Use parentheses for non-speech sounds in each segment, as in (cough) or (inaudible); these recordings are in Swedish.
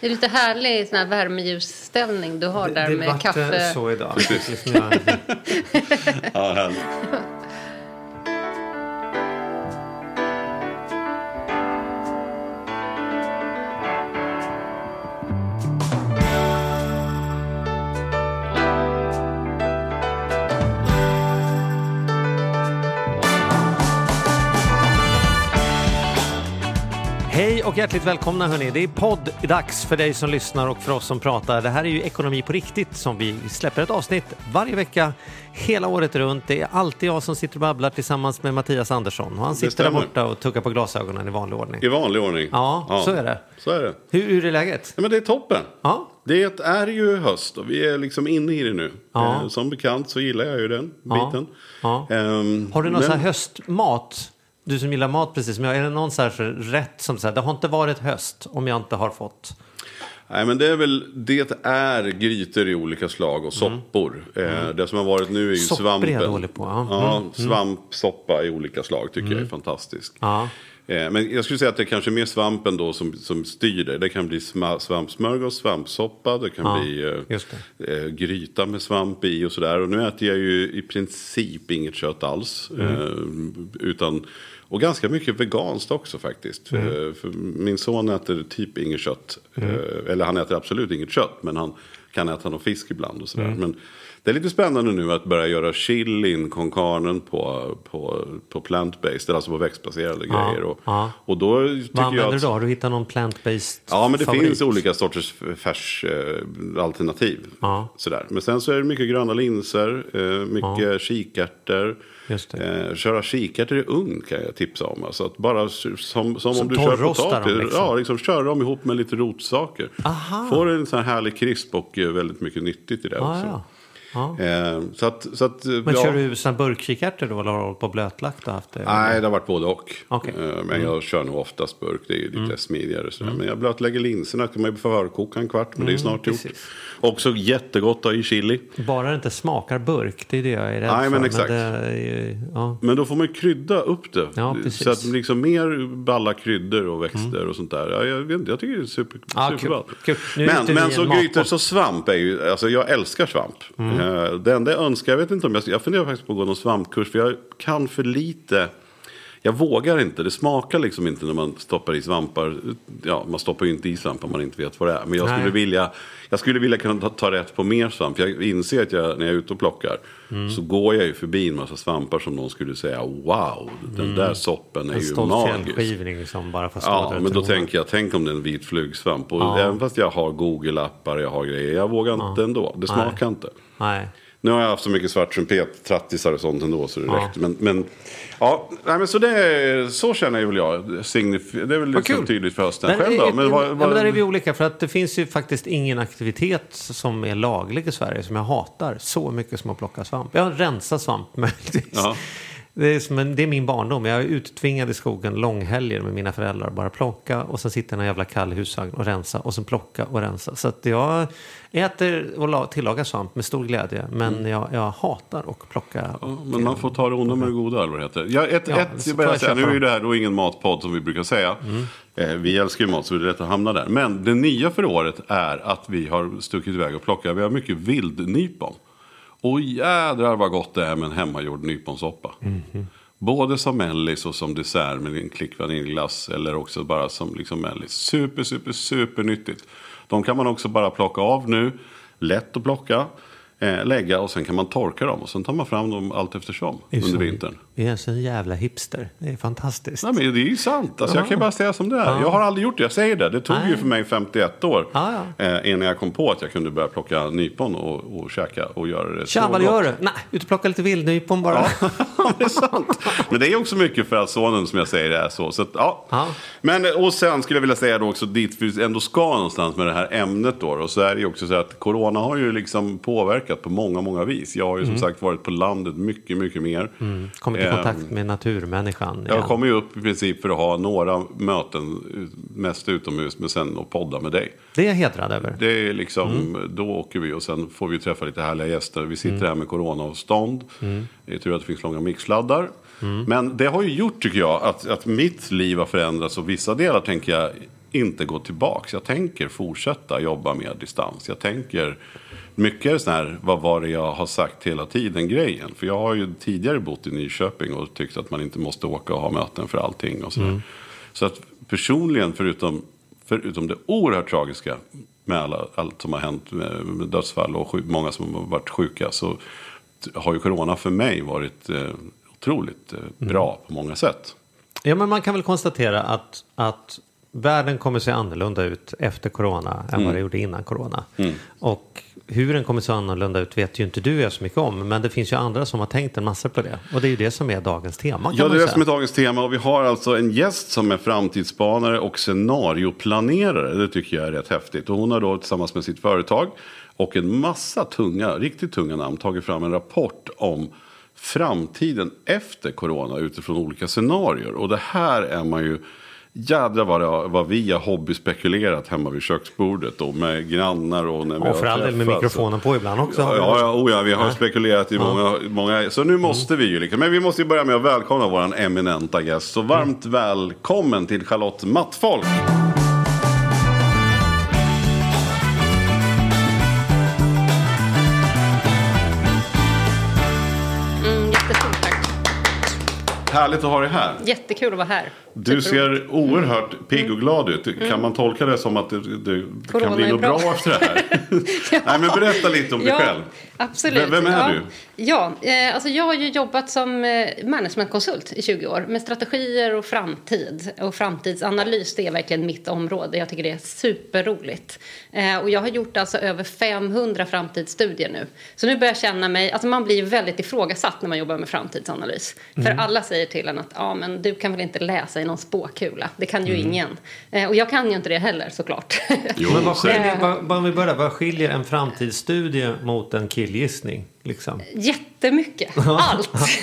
Det är lite härlig sån här värmeljusställning du har där det med vart kaffe. så idag. Jag- (laughs) Ja, härligt. Och hjärtligt välkomna hörni. Det är podd-dags för dig som lyssnar och för oss som pratar. Det här är ju Ekonomi på riktigt som vi släpper ett avsnitt varje vecka hela året runt. Det är alltid jag som sitter och babblar tillsammans med Mattias Andersson. Och han sitter där borta och tuggar på glasögonen i vanlig ordning. I vanlig ordning. Ja, så är det. Så är det. Hur, hur är läget? Ja, men det är toppen. Ja, Det är ju höst och vi är liksom inne i det nu. Ja. Eh, Som bekant så gillar jag ju den Ja. biten. Ja. Ehm, Har du någon men- sån här höstmat? Du som gillar mat precis som jag. Är det någon för rätt som säger det har inte varit höst om jag inte har fått? Nej men det är väl, det är grytor i olika slag och soppor. Eh, det som har varit nu är ju Mm. Soppor är jag svampen. dålig på, ja. Ja, svampsoppa i olika slag tycker jag är fantastisk. Ja. Eh, Men jag skulle säga att det är kanske är mer svampen då som, som styr det. Det kan bli svampsmörgås, svampsoppa, det kan Ja, bli eh, eh, gryta med svamp i och sådär. Och nu äter jag ju i princip inget kött alls. Mm. Eh, utan, och ganska mycket veganskt också faktiskt. Mm. Eh, för min son äter typ inget kött. Eh, eller han äter absolut inget kött. Men han kan äta någon fisk ibland och sådär. Mm. Men det är lite spännande nu att börja göra chilin con carnen på, på, på plant-based. Alltså på växtbaserade Ja, grejer. Och, ja. och då tycker Vad använder jag du då? Har du hittat någon plant-based Ja, men det favorit? finns olika sorters färs eh. Ja. Sådär. Men sen så är det mycket gröna linser, eh, mycket kikärtor. Just det. Eh, köra kikärtor i ugn kan jag tipsa om. Alltså att bara s- som, som, om du kör potatis. liksom. Ja, liksom köra dem ihop med lite rotsaker. Aha. Får en sån här härlig krisp och eh, väldigt mycket nyttigt i det Ja, också. ja. Ja. Eh, så att, så att, eh, Men ja. kör du såna burkkikärtor då eller har du hållit på blötlagt och haft det? Nej, det har varit både och. Mm. Eh, Men jag kör nog oftast burk, det är ju lite smidigare. Sådär. Men jag blötlägger linserna, kan man ju förkoka en kvart, men det är snart gjort. Mm, precis. Också jättegott i chili. Bara det inte smakar burk, det är det jag är rädd Nej, för. men exakt. är, ju- ja. Men då får man ju krydda upp det. Så att liksom mer balla kryddor och växter och sånt där. Ja, jag, vet inte, jag tycker det är super, är inte Men, men en så grytor, så svamp är ju, alltså jag älskar svamp. Mm. Det enda jag önskar, jag vet inte om jag, jag funderar faktiskt på att gå någon svampkurs. För jag kan för lite. Jag vågar inte, det smakar liksom inte när man stoppar i svampar. Ja, man stoppar ju inte i svampar om man inte vet vad det är. Men jag Nej. skulle vilja, jag skulle vilja kunna ta, ta rätt på mer svamp. Jag inser att jag, när jag är ute och plockar Mm. så går jag ju förbi en massa svampar som någon skulle säga wow, den där soppen är Mm. En ju magisk. fjällskivning som bara får stå Ja, men då tänker jag, tänk om det är en vit flugsvamp. Och Ja. även fast jag har Google-appar, jag har grejer, jag vågar inte ändå. Det smakar inte. Nej. Nu har jag haft så mycket svart trumpet, trattisar och sånt ändå så det Ja. räckte. Men, men, ja, nej, men så, det, så känner jag väl jag. Signif- det är väl liksom kul. tydligt för hösten. Men, Själv då? är- Men vad, ja, vad, men där är vi olika för att det finns ju faktiskt ingen aktivitet som är laglig i Sverige som jag hatar så mycket som att plocka svamp. Jag rensar svamp (laughs) möjligtvis. Ja. Det är, som en, det är min barndom. Jag är uttvingad i skogen långhelger med mina föräldrar. Bara plocka och sen sitta i en jävla kall husvagn och rensa och sen plocka och rensa. Så att jag äter och la- tillagar svamp med stor glädje. Men jag, jag hatar att plocka. Mm. Ja, men man får ta det onda med det goda, eller vad det heter. Ja, ett, Ja, ett, jag börjar säga, nu är ju det här då ingen matpodd som vi brukar säga. Eh, vi älskar ju mat så det är lätt att hamna där. Men det nya för året är att vi har stuckit iväg och plockat. Vi har mycket vildnypon. Och jädrar vad gott det är med en hemmagjord nyponsoppa. Både som mellis och som dessert med en klick vaniljglass. Eller också bara som liksom mellis. Super, super, super nyttigt. De kan man också bara plocka av nu. Lätt att plocka. Eh, lägga och sen kan man torka dem. Och sen tar man fram dem allt eftersom Det under vintern. Vi är så en jävla hipster. Det är fantastiskt. Nej, men det är ju sant. Alltså, jag kan ju bara säga som det är. Jag har aldrig gjort det. Jag säger det. Det tog Nej. ju för mig 51 år. Ja, Eh, innan jag kom på att jag kunde börja plocka nypon och, och käka och göra det Tja, vad gör du? Nej, ut och plocka lite vildnypon bara. Ja, (laughs) det är sant. Men det är också mycket för att sonen som jag säger är så. så att, ja. Ja. Men, och sen skulle jag vilja säga då också dit vi ändå ska någonstans med det här ämnet då. Och så är det ju också så att corona har ju liksom påverkat på många, många vis. Jag har ju som sagt varit på landet mycket, mycket mer. Mm. Kommit i Ehm, kontakt med naturmänniskan. Jag igen. kommer ju upp i princip för att ha några möten, mest utomhus, men sen att podda med dig. Det är jag hedrad över. Det är liksom, Mm. då åker vi och sen får vi träffa lite härliga gäster. Vi sitter här med coronaavstånd. Mm. Det är tur att det finns långa mixladdar. Men det har ju gjort, tycker jag, att, att mitt liv har förändrats och vissa delar tänker jag inte gå tillbaks. Jag tänker fortsätta jobba med distans. Jag tänker mycket sån här, vad var det jag har sagt hela tiden grejen. För jag har ju tidigare bott i Nyköping och tyckt att man inte måste åka och ha möten för allting. Och så mm. så att personligen, förutom, förutom det oerhört tragiska med alla, allt som har hänt med, med dödsfall och sjuk, många som har varit sjuka. Så har ju corona för mig varit eh, otroligt eh, bra mm. på många sätt. Ja, men man kan väl konstatera att, att världen kommer se annorlunda ut efter corona än mm. vad det gjorde innan corona. Mm. Och hur den kommer se annorlunda ut vet ju inte du så mycket om. Men det finns ju andra som har tänkt en massa på det. Och det är ju det som är dagens tema. Ja, det är det som är dagens tema. Och vi har alltså en gäst som är framtidsspanare och scenarioplanerare. Det tycker jag är rätt häftigt. Och hon har då tillsammans med sitt företag och en massa tunga, riktigt tunga namn tagit fram en rapport om framtiden efter corona utifrån olika scenarier. Och det här är man ju Jädrar vad, det, vad vi har hobbyspekulerat hemma vid köksbordet då med grannar och när vi Och för all del med mikrofonen på ibland också. Ja, ja, ja, oh ja vi har ja. spekulerat i många, många. Så nu måste vi ju liksom. Men vi måste ju börja med att välkomna vår eminenta gäst. Så varmt mm. välkommen till Charlotte Mattfolk. Härligt att ha dig här. Jättekul att vara här. Du ser oerhört pigg och glad ut. Mm. Kan man tolka det som att det, det kan bli något bra. bra efter det här? ja. (laughs) (laughs) Nej, men berätta lite om dig själv. Absolut. Vem är ja. du? Ja, eh, alltså jag har ju jobbat som eh, managementkonsult i 20 år med strategier och framtid. Och framtidsanalys det är verkligen mitt område. Jag tycker det är superroligt. Eh, och jag har gjort alltså över 500 framtidsstudier nu. Så nu börjar jag känna mig, alltså man blir väldigt ifrågasatt när man jobbar med framtidsanalys. Mm. För alla säger till en att ja, men du kan väl inte läsa i någon spåkula. Det kan ju mm. ingen. Och jag kan ju inte det heller såklart. Jo, men vad skiljer, vad, vad, vi börjar, vad skiljer en framtidsstudie mot en killgissning? Liksom? Jättemycket. Allt. (laughs)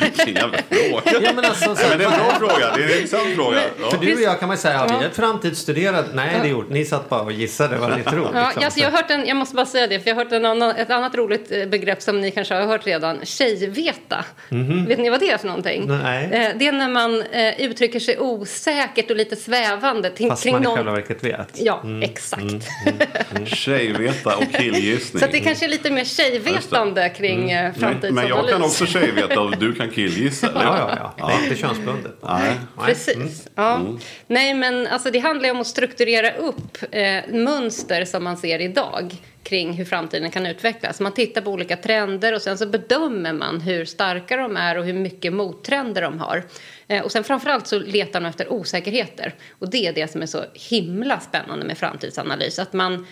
Vilken jävla fråga. Ja, men alltså, så, men det är en bra fråga. Det är en intressant fråga. Ja. För du och jag kan man säga, har vi ett framtidsstuderat? Nej, det gjort. Ni satt bara och gissade vad ni tror. Ja, liksom. alltså, jag, har hört en, jag måste bara säga det, för jag har hört en annan, ett annat roligt eh, begrepp som ni kanske har hört redan. Tjejveta. Mm -hmm. Vet ni vad det är för någonting? Nej. Eh, det är när man eh, uttrycker sig osäkert och lite svävande. Till, Fast kring man i själva verket vet. Ja, mm. exakt. Mm. Mm. mm. Tjejveta och killgissning. Så det kanske är lite mer tjejvetande kring mm. framtidsanalys. Men jag kan också tjejveta och du kan killgissa. (laughs) ja, ja, ja. ja. Det är inte könsbundet. Nej. Precis. Mm. Ja. Mm. Nej, men alltså, det handlar ju om att strukturera upp eh, mönster som man ser idag kring hur framtiden kan utvecklas. Man tittar på olika trender och sen så bedömer man hur starka de är och hur mycket mottrender de har. Eh, och sen framförallt så letar man efter osäkerheter. Och det är det som är så himla spännande med framtidsanalys. Att man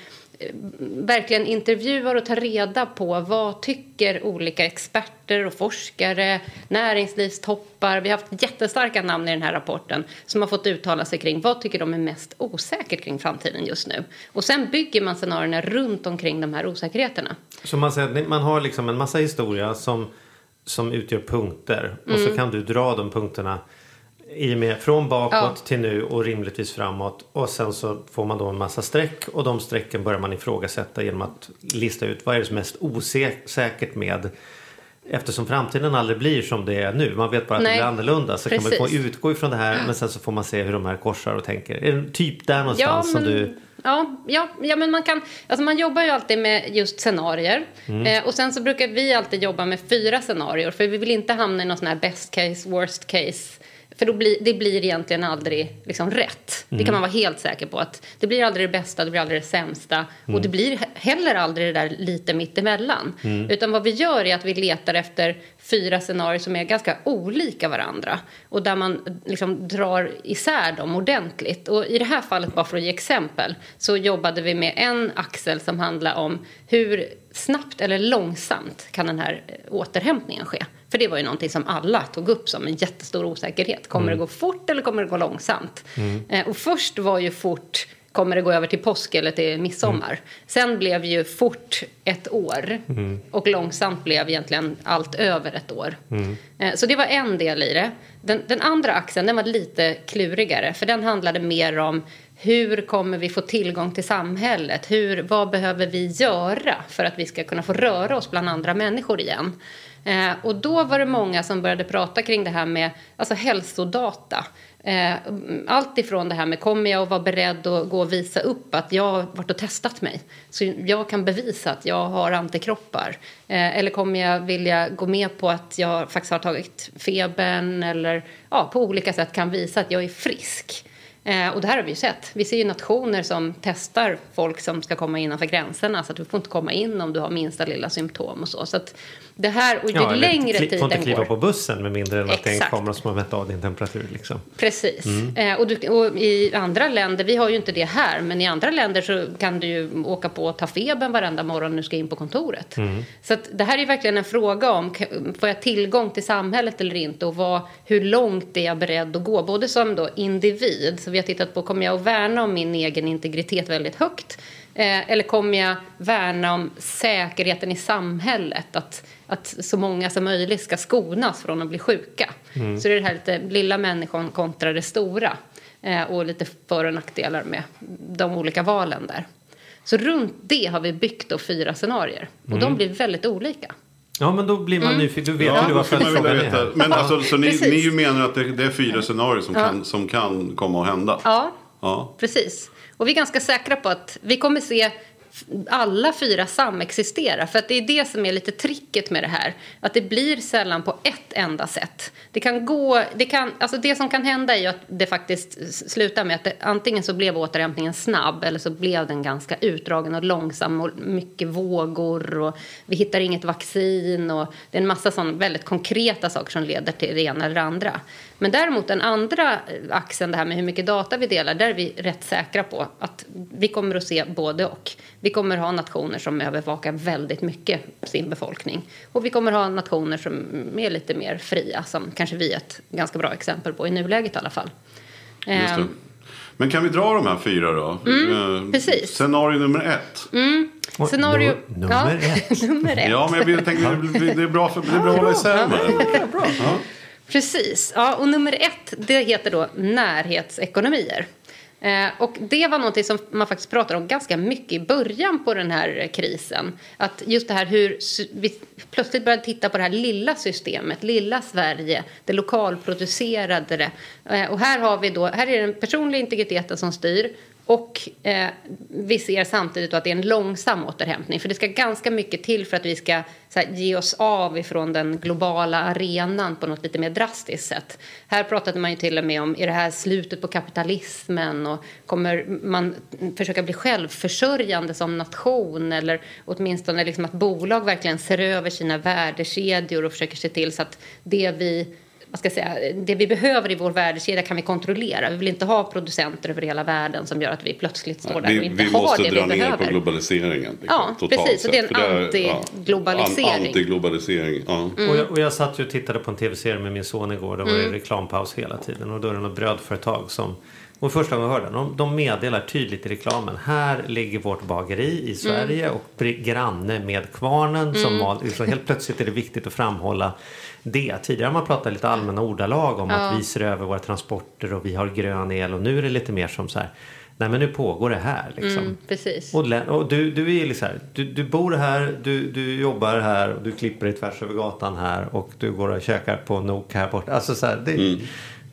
verkligen intervjuar och tar reda på vad tycker olika experter och forskare, näringslivstoppar. Vi har haft jättestarka namn i den här rapporten som har fått uttala sig kring vad tycker de är mest osäkert kring framtiden just nu. Och sen bygger man scenarierna runt omkring de här osäkerheterna. Så man säger att man har liksom en massa historia som, som utgör punkter och mm. så kan du dra de punkterna i och med från bakåt ja. till nu och rimligtvis framåt. Och sen så får man då en massa streck och de strecken börjar man ifrågasätta genom att lista ut vad är det som är mest osäkert med Eftersom framtiden aldrig blir som det är nu, man vet bara att Nej, det blir annorlunda så precis. kan man utgå ifrån det här men sen så får man se hur de här korsar och tänker. Är det typ där någonstans ja, men, som du... Ja, ja, ja, men man kan, alltså man jobbar ju alltid med just scenarier mm. eh, och sen så brukar vi alltid jobba med fyra scenarier för vi vill inte hamna i någon sån här best case, worst case för då blir, det blir egentligen aldrig liksom rätt. Mm. Det kan man vara helt säker på. att Det blir aldrig det bästa, det blir aldrig det sämsta. Mm. Och det blir heller aldrig det där lite mittemellan. Mm. Utan vad vi gör är att vi letar efter fyra scenarier som är ganska olika varandra. Och där man liksom drar isär dem ordentligt. Och i det här fallet, bara för att ge exempel, så jobbade vi med en axel som handlar om hur snabbt eller långsamt kan den här återhämtningen ske. För det var ju någonting som alla tog upp som en jättestor osäkerhet. Kommer mm. det gå fort eller kommer det gå långsamt? Mm. Eh, och först var ju fort Kommer det gå över till påsk eller till midsommar? Mm. Sen blev ju fort ett år mm. och långsamt blev egentligen allt över ett år. Mm. Eh, så det var en del i det. Den, den, andra axeln den var lite klurigare för den handlade mer om hur kommer vi få tillgång till samhället? Hur, vad behöver vi göra för att vi ska kunna få röra oss bland andra människor igen? Eh, och då var det många som började prata kring det här med alltså hälsodata. Eh, allt ifrån det här med kommer jag att vara beredd att gå och visa upp att jag har varit och testat mig så jag kan bevisa att jag har antikroppar. Eh, eller kommer jag vilja gå med på att jag faktiskt har tagit febern eller ja, på olika sätt kan visa att jag är frisk. Eh, och det här har vi ju sett. Vi ser ju nationer som testar folk som ska komma innanför gränserna så att du får inte komma in om du har minsta lilla symptom och så. så att det här, och ju Ja, längre tiden får inte kliva går... på bussen med mindre än att det är en kamera som har mätt av din temperatur. Liksom. Precis. Mm. Eh, och, du, och i andra länder, vi har ju inte det här, men i andra länder så kan du ju åka på och ta febern varenda morgon när du ska in på kontoret. Mm. Så att det här är verkligen en fråga om, får jag tillgång till samhället eller inte? Och vad, hur långt är jag beredd att gå? Både som då individ, så vi har tittat på, kommer jag att värna om min egen integritet väldigt högt? Eh, eller kommer jag värna om säkerheten i samhället? Att, att så många som möjligt ska skonas från att bli sjuka. Så det är det här lite lilla människan kontra det stora. Eh, och lite för och nackdelar med de olika valen där. Så runt det har vi byggt då fyra scenarier. Och de blir väldigt olika. Ja, men då blir man Mm. nyfiken. Du vet Ja, ju då varför skulle man vilja frågan är. Men alltså, så ni, ni menar att det, det är fyra scenarier som, kan, som kan komma att hända? Ja, Ja. Precis. Och vi är ganska säkra på att vi kommer se alla fyra samexistera. För att det är det som är lite tricket med det här. Att det blir sällan på ett enda sätt. Det kan gå, det kan, alltså det som kan hända är ju att det faktiskt slutar med att det, antingen så blev återhämtningen snabb eller så blev den ganska utdragen och långsam och mycket vågor och vi hittar inget vaccin och det är en massa sån väldigt konkreta saker som leder till det ena eller det andra. Men däremot den andra eh, axeln, det här med hur mycket data vi delar, där är vi rätt säkra på att vi kommer att se både och. Vi kommer ha nationer som övervakar väldigt mycket sin befolkning. Och vi kommer ha nationer som är lite mer fria, som kanske vi är ett ganska bra exempel på i nuläget i alla fall. Just det. Ehm, Men kan vi dra de här fyra då? Eh, precis. Scenario nummer ett. Oj, Scenario... nu- nummer ett. (laughs) nummer ett. Ja, men jag tänker det är bra, för, det är bra att hålla isär. Ja. Precis. Ja, och nummer ett, det heter då närhetsekonomier. Eh, och det var något som man faktiskt pratade om ganska mycket i början på den här krisen. Att just det här hur vi plötsligt började titta på det här lilla systemet, lilla Sverige, det lokalproducerade. det. Eh, och här har vi då, här är det den personliga integriteten som styr. Och eh, vi ser samtidigt att det är en långsam återhämtning. För det ska ganska mycket till för att vi ska så här, ge oss av ifrån den globala arenan på något lite mer drastiskt sätt. Här pratade man ju till och med om, är det här slutet på kapitalismen? Och kommer man försöka bli självförsörjande som nation? Eller åtminstone liksom att bolag verkligen ser över sina värdekedjor och försöker se till så att det vi vad ska jag säga, det vi behöver i vår värdekedja kan vi kontrollera. Vi vill inte ha producenter över hela världen som gör att vi plötsligt står där och Vi, inte vi har måste det dra vi ner behöver. på globaliseringen. Liksom, Ja, precis. Och det är en. För ja, antiglobalisering. an- Antiglobalisering, ja. Mm. Och, jag, och jag satt ju och tittade på en tv-serie med min son igår. Då var det Mm. reklampaus hela tiden. Och då är det något brödföretag som... Och första gången jag hörde de, de meddelar tydligt i reklamen. Här ligger vårt bageri Mm. i Sverige och br- granne med kvarnen. Som mal, liksom helt plötsligt är det viktigt att framhålla det. Tidigare har man pratat lite allmänna ordalag om att vi ser över våra transporter och vi har grön el. Och nu är det lite mer som så här. Nej men nu pågår det här liksom. Mm, precis. Och, och du, du är liksom här, du, du bor här, du, du jobbar här och du klipper dig tvärs över gatan här och du går och käkar på Nok här borta. Alltså så här, det,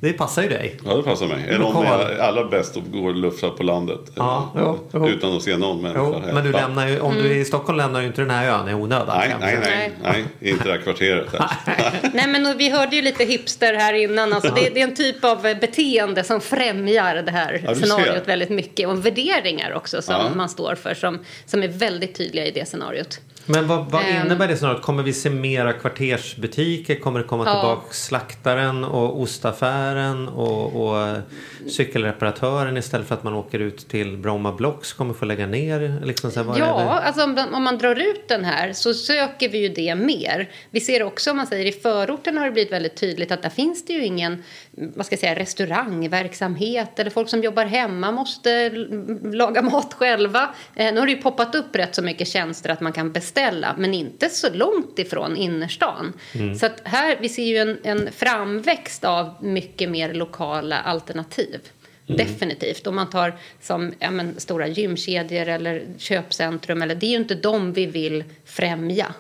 det passar ju dig. Ja, det passar mig. Är de Lokal. är allra bäst att gå och lufsa på landet? Ja, jo, jo. Utan att se någon människa. Jo, men du lämnar ju, om du är i Stockholm lämnar du inte den här ön i onödan. Nej, nej, nej, nej. Inte det här kvarteret. (laughs) Nej, men vi hörde ju lite hipster här innan. Alltså, det, det är en typ av beteende som främjar det här Ja, scenariot ser. väldigt mycket. Och värderingar också som Ja. man står för som, som är väldigt tydliga i det scenariot. Men vad, vad Ehm. innebär det snarare? Kommer vi se mera kvartersbutiker? Kommer det komma Ja. tillbaka slaktaren och ostaffären och, och cykelreparatören istället för att man åker ut till Bromma Blocks kommer få lägga ner? Liksom så här, Ja, alltså om, om man drar ut den här så söker vi ju det mer. Vi ser också, om man säger i förorten har det blivit väldigt tydligt att där finns det ju ingen vad ska jag säga, restaurangverksamhet eller folk som jobbar hemma måste laga mat själva. Eh, nu har det ju poppat upp rätt så mycket tjänster att man kan beställa men inte så långt ifrån innerstan. Så att här, vi ser ju en, en framväxt av mycket mer lokala alternativ. Definitivt. Om man tar som ja, men, stora gymkedjor eller köpcentrum. Eller, det är ju inte dem vi vill främja.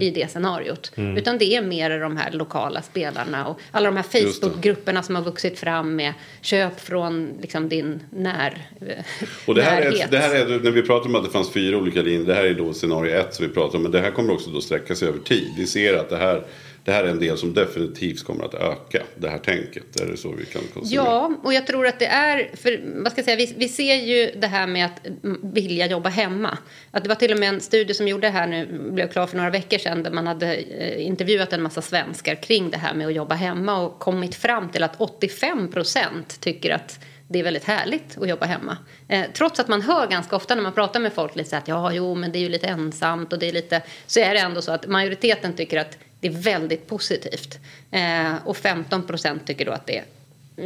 I det scenariot. Utan det är mer de här lokala spelarna och alla de här Facebook-grupperna som har vuxit fram med köp från liksom, din när, (laughs) Och det här, är, närhet. det här är, när vi pratar om att det fanns fyra olika linjer, det här är då scenario ett som vi pratar om. Men det här kommer också då sträcka sig över tid. Vi ser att det här, det här är en del som definitivt kommer att öka. Det här tänket, är det så vi kan konstatera? Ja, och jag tror att det är... För, vad ska jag säga, vi, vi ser ju det här med att vilja jobba hemma. Att det var till och med en studie som gjorde det här nu, blev klar för några veckor sedan där man hade eh, intervjuat en massa svenskar kring det här med att jobba hemma och kommit fram till att 85 procent tycker att det är väldigt härligt att jobba hemma. Eh, trots att man hör ganska ofta när man pratar med folk lite så att ja, jo, men det är ju lite ensamt och det är lite... Så är det ändå så att majoriteten tycker att det är väldigt positivt. Eh, och 15 procent tycker då att det är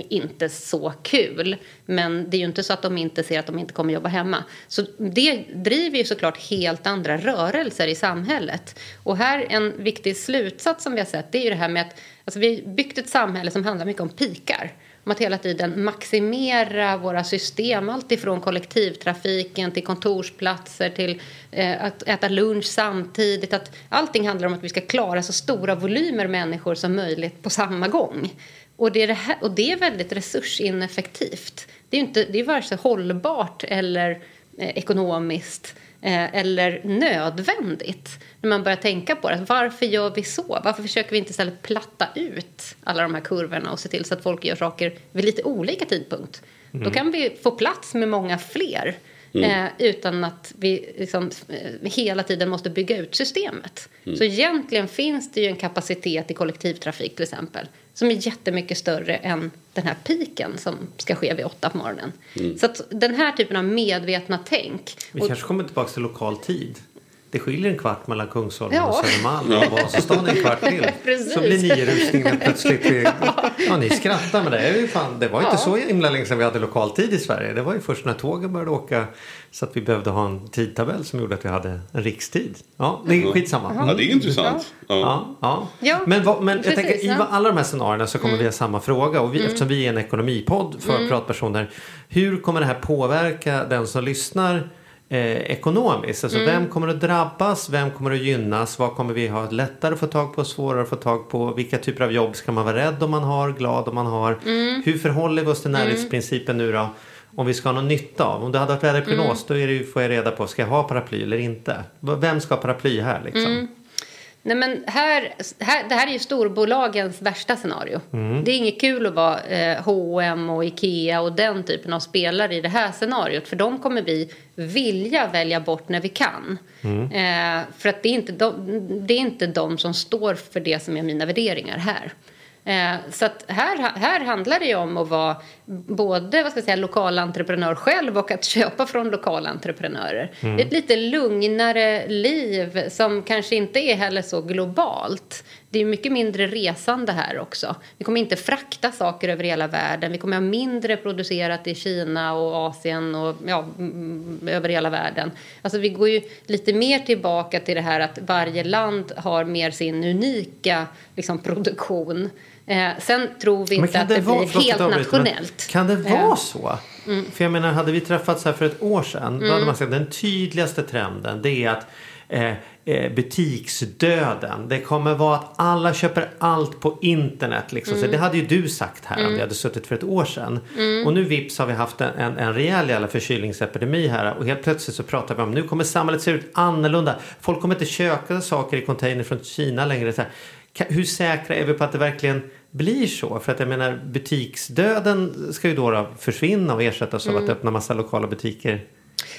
inte så kul. Men det är ju inte så att de inte ser att de inte kommer jobba hemma. Så det driver ju såklart helt andra rörelser i samhället. Och här en viktig slutsats som vi har sett det är ju det här med att alltså vi har byggt ett samhälle som handlar mycket om pikar. Om att hela tiden maximera våra system. Allt ifrån kollektivtrafiken till kontorsplatser till eh, att äta lunch samtidigt. Att allting handlar om att vi ska klara så stora volymer människor som möjligt på samma gång. Och det är, det här, och det är väldigt resursineffektivt. Det är inte, det är vare sig hållbart eller eh, ekonomiskt eller nödvändigt när man börjar tänka på det. Varför gör vi så? Varför försöker vi inte istället platta ut alla de här kurvorna och se till så att folk gör saker vid lite olika tidpunkt? Då kan vi få plats med många fler eh, utan att vi liksom, eh, hela tiden måste bygga ut systemet. Så egentligen finns det ju en kapacitet i kollektivtrafik till exempel som är jättemycket större än den här piken som ska ske vid åtta på morgonen. Så att den här typen av medvetna tänk. Vi och- kanske kommer tillbaka till lokal tid. Det skiljer en kvart mellan Kungsholmen Ja. och Södermalm och Vasastan en kvart till. (laughs) Precis. Så blir nio-rusningen plötsligt... Ja, ni skrattar men det är ju fan... Det var inte Ja. så himla länge sedan vi hade lokal tid i Sverige. Det var ju först när tågen började åka så att vi behövde ha en tidtabell som gjorde att vi hade en rikstid. Ja, det är skitsamma. Ja, det är intressant. Ja. Ja, ja. Ja, men vad, men jag precis, tänker, i ja. Mm. alla de här scenarierna så kommer vi ha samma fråga. Och vi, Eftersom vi är en ekonomipodd för pratpersoner. Hur kommer det här påverka den som lyssnar eh, ekonomiskt? Alltså Mm. vem kommer att drabbas? Vem kommer att gynnas? Vad kommer vi ha lättare att få tag på? Svårare att få tag på? Vilka typer av jobb ska man vara rädd om man har? Glad om man har? Mm. Hur förhåller vi oss till närhetsprincipen nu då? Om vi ska ha någon nytta av. Om du hade varit väderprognos Mm. då är det får jag reda på. Ska jag ha paraply eller inte? Vem ska ha paraply här liksom? Mm. Nej, men här, här, det här är ju storbolagens värsta scenario. Det är inget kul att vara eh, H&M och Ikea och den typen av spelare i det här scenariot. För de kommer vi vilja välja bort när vi kan. Eh, för att det är, inte de, det är inte de som står för det som är mina värderingar här. Eh, så här, här handlar det ju om att vara både vad ska jag säga, lokal entreprenör själv och att köpa från lokala entreprenörer. Det är ett lite lugnare liv som kanske inte är heller så globalt. Det är mycket mindre resande här också. Vi kommer inte frakta saker över hela världen. Vi kommer ha mindre producerat i Kina och Asien och ja, mm, över hela världen. Alltså vi går ju lite mer tillbaka till det här att varje land har mer sin unika liksom, produktion. Eh, sen tror vi inte att det, vara- blir helt att nationellt. Kan det Eh, Mm. vara så? För jag menar, hade vi träffats här för ett år sedan då hade man sagt den tydligaste trenden det är att eh, eh, butiksdöden. Det kommer vara att alla köper allt på internet. Liksom. Mm. Så det hade ju du sagt här om vi hade suttit för ett år sedan. Och nu vips har vi haft en, en, en rejäl jävla förkylningsepidemi här. Och helt plötsligt så pratar vi om nu kommer samhället se ut annorlunda. Folk kommer inte köpa saker i container från Kina längre. Så här. Hur säkra är vi på att det verkligen blir så? För att jag menar butiksdöden ska ju då, då försvinna och ersättas av att öppna massa lokala butiker.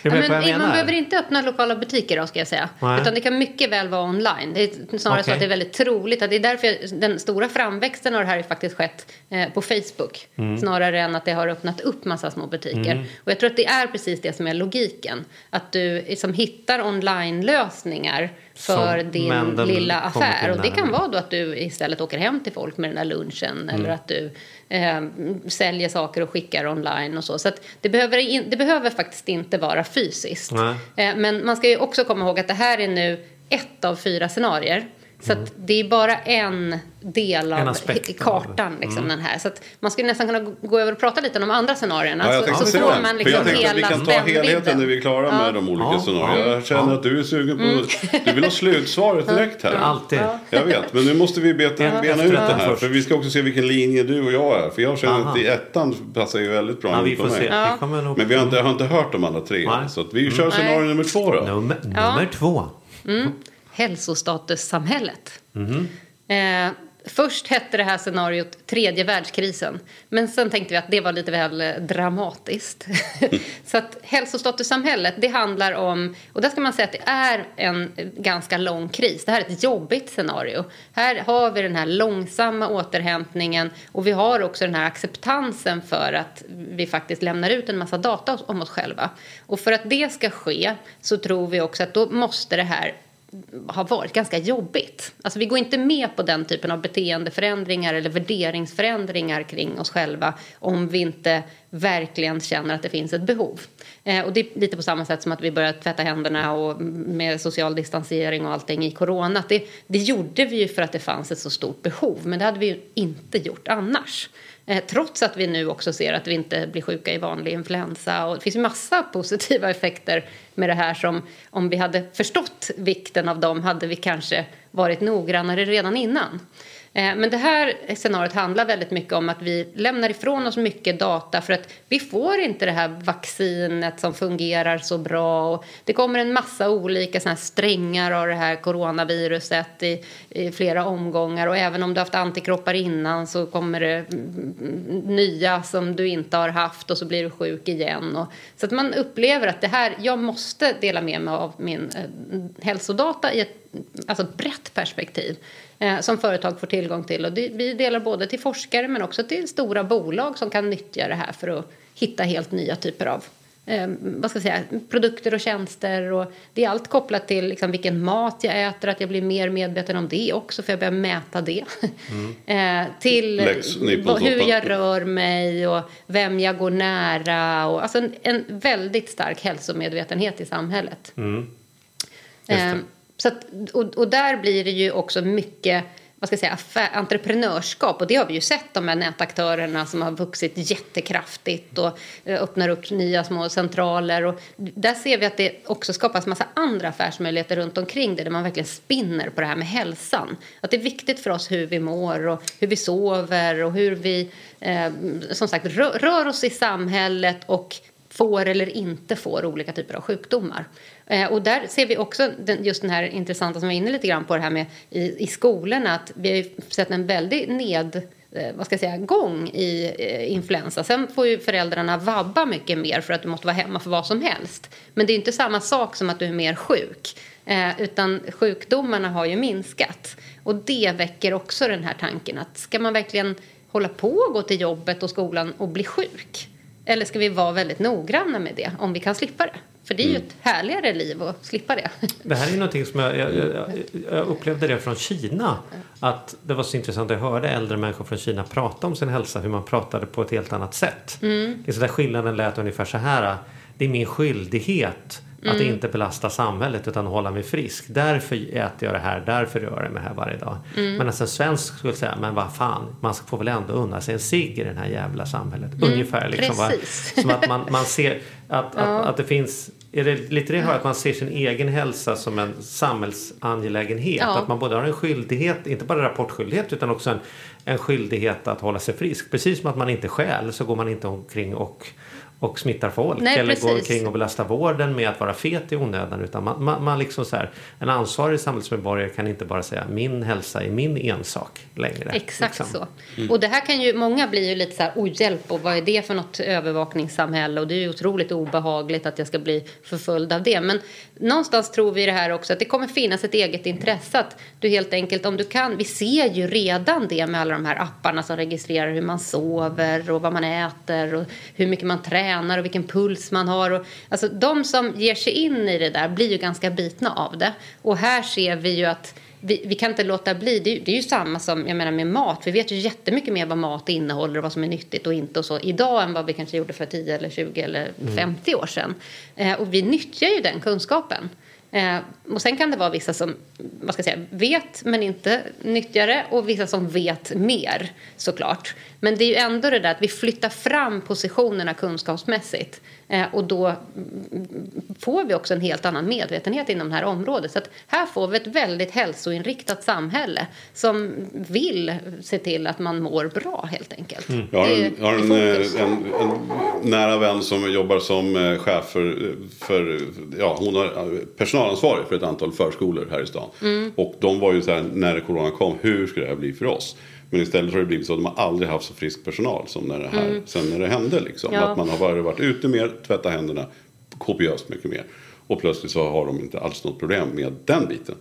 Ja, men, man menar? behöver inte öppna lokala butiker då ska jag säga. Nej. Utan det kan mycket väl vara online. Det är snarare så Okej. att det är väldigt troligt att det är därför den stora framväxten av det här har faktiskt skett eh, på Facebook. Mm. Snarare än att det har öppnat upp massa små butiker. Och jag tror att det är precis det som är logiken. Att du liksom hittar online-lösningar för Som- din lilla affär. Och det kan vara då att du istället åker hem till folk med den där lunchen. Mm. Eller att du eh, säljer saker och skickar online och så. Så det, behöver in, det behöver faktiskt inte vara fysiskt. Eh, men man ska ju också komma ihåg att det här är nu ett av fyra scenarier. Så att det är bara en del av En he- av- kartan, liksom, den här. Så att man skulle nästan kunna gå- över och prata lite om de andra scenarierna. Ja, jag så så får det. man liksom att vi hela kan ta helheten när vi är klara med de olika Ja, scenarierna. ja, Jag känner ja. att du är sugen på... Mm. Du vill ha slutsvaret direkt här. Alltid. Jag vet, men nu måste vi beta, En bena ut det här. För vi ska också se vilken linje du och jag är. För jag känner Aha. att i ettan passar ju väldigt bra Ja, vi får med se. Men vi har inte, jag har inte hört de alla tre. Nej. Så att vi kör scenario nummer två då. Nummer, nummer två. Hälsostatussamhället. Eh, först hette det här scenariot tredje världskrisen. Men sen tänkte vi att det var lite väl eh, dramatiskt. (laughs) Så att hälsostatussamhället, det handlar om... Och där ska man säga att det är en eh, ganska lång kris. Det här är ett jobbigt scenario. Här har vi den här långsamma återhämtningen och vi har också den här acceptansen för att vi faktiskt lämnar ut en massa data om oss själva. Och för att det ska ske så tror vi också att då måste det här har varit ganska jobbigt. Alltså vi går inte med på den typen av beteendeförändringar eller värderingsförändringar kring oss själva om vi inte verkligen känner att det finns ett behov. Eh, och det är lite på samma sätt som att vi började tvätta händerna och med social distansering och allting i corona. Det, det gjorde vi ju för att det fanns ett så stort behov, men det hade vi ju inte gjort annars. Eh, trots att vi nu också ser att vi inte blir sjuka i vanlig influensa. Och det finns ju massa (laughs) positiva effekter med det här som om vi hade förstått vikten av dem hade vi kanske varit noggrannare redan innan. Eh, men det här scenariot handlar väldigt mycket om att vi lämnar ifrån oss mycket data för att vi får inte det här vaccinet som fungerar så bra. Och det kommer en massa olika såna här strängar av det här coronaviruset i, i flera omgångar och även om du har haft antikroppar innan så kommer det mm, mm, nya som du inte har haft och så blir du sjuk igen. Och, så att man upplever att det här, jag måste dela med mig av min eh, hälsodata i ett alltså ett brett perspektiv eh, som företag får tillgång till. Och det, vi delar både till forskare men också till stora bolag som kan nyttja det här för att hitta helt nya typer av eh, vad ska jag säga, produkter och tjänster. Och det är allt kopplat till liksom, vilken mat jag äter, att jag blir mer medveten om det också för jag börjar mäta det. (laughs) eh, till Lex eh, hur jag rör mig och vem jag går nära. Och, alltså en, en väldigt stark hälsomedvetenhet i samhället. det. Så att, och, och där blir det ju också mycket vad ska jag säga, affär, entreprenörskap. Och det har vi ju sett, de här nätaktörerna som har vuxit jättekraftigt och eh, öppnar upp nya små centraler. Och där ser vi att det också skapas massa andra affärsmöjligheter runt omkring det, där man verkligen spinner på det här med hälsan. Att det är viktigt för oss hur vi mår och hur vi sover och hur vi eh, som sagt rör, rör oss i samhället och får eller inte får olika typer av sjukdomar. Eh, och där ser vi också den, just den här intressanta som vi var inne lite grann på det här med i, i skolorna att vi har ju sett en väldig ned eh, vad ska jag säga, gång i eh, influensa. Sen får ju föräldrarna vabba mycket mer för att du måste vara hemma för vad som helst. Men det är inte samma sak som att du är mer sjuk. Eh, utan sjukdomarna har ju minskat. Och det väcker också den här tanken att ska man verkligen hålla på och gå till jobbet och skolan och bli sjuk? Eller ska vi vara väldigt noggranna med det om vi kan slippa det? För det är ju ett härligare liv att slippa det. Det här är ju någonting som jag, jag, jag, jag upplevde det från Kina. Att det var så intressant att höra äldre människor från Kina prata om sin hälsa. Hur man pratade på ett helt annat sätt. Mm. Det är så där skillnaden lät ungefär så här. Det är min skyldighet att inte belasta samhället utan hålla mig frisk. Därför äter jag det här, därför rör jag mig här varje dag. Mm. Men alltså en svensk skulle säga, men vad fan, man får väl ändå unna sig en cigg i det här jävla samhället. Ungefär liksom. Va? Mm. Som att man, man ser att, att, att det finns är det lite det här att man ser sin egen hälsa som en samhällsangelägenhet? Ja. Att man både har en skyldighet, inte bara rapportskyldighet, utan också en, en skyldighet att hålla sig frisk. Precis som att man inte stjäl så går man inte omkring och, och smittar folk. Nej, eller precis. går omkring och belastar vården med att vara fet i onödan. Utan man, man, man liksom så här, en ansvarig samhällsmedborgare kan inte bara säga min hälsa är min ensak längre. Exakt liksom. så. Och det här kan ju, många blir ju lite så här, oj hjälp och vad är det för något övervakningssamhälle och det är ju otroligt obehagligt att jag ska bli förföljd av det. Men någonstans tror vi det här också att det kommer finnas ett eget intresse att du helt enkelt om du kan, vi ser ju redan det med alla de här apparna som registrerar hur man sover och vad man äter och hur mycket man tränar och vilken puls man har. Och, alltså de som ger sig in i det där blir ju ganska bitna av det. Och här ser vi ju att vi, vi kan inte låta bli. Det är, ju- det är ju samma som jag menar med mat. Vi vet ju jättemycket mer vad mat innehåller och vad som är nyttigt och inte och så idag än vad vi kanske gjorde för 10 eller 20 eller 50 år sedan. Eh, och vi nyttjar ju den kunskapen. Eh, och sen kan det vara vissa som vad ska jag säga, vet men inte nyttjar det och vissa som vet mer såklart. Men det är ju ändå det där att vi flyttar fram positionerna kunskapsmässigt och då får vi också en helt annan medvetenhet inom det här området. Så att här får vi ett väldigt hälsoinriktat samhälle som vill se till att man mår bra helt enkelt. Mm. Jag har, en, jag har en, eh, en, en, nära vän som jobbar som eh, chef för, för ja, hon har personalansvarig för ett antal förskolor här i stan. Mm. Och de var ju så här, när corona kom, hur ska det här bli för oss? Men istället har det blivit så att de har aldrig haft så frisk personal som när det här, mm. sen när det hände. Liksom. Ja. Att man har bara varit ute mer, tvättat händerna kopiöst mycket mer. Och plötsligt så har de inte alls något problem med den biten.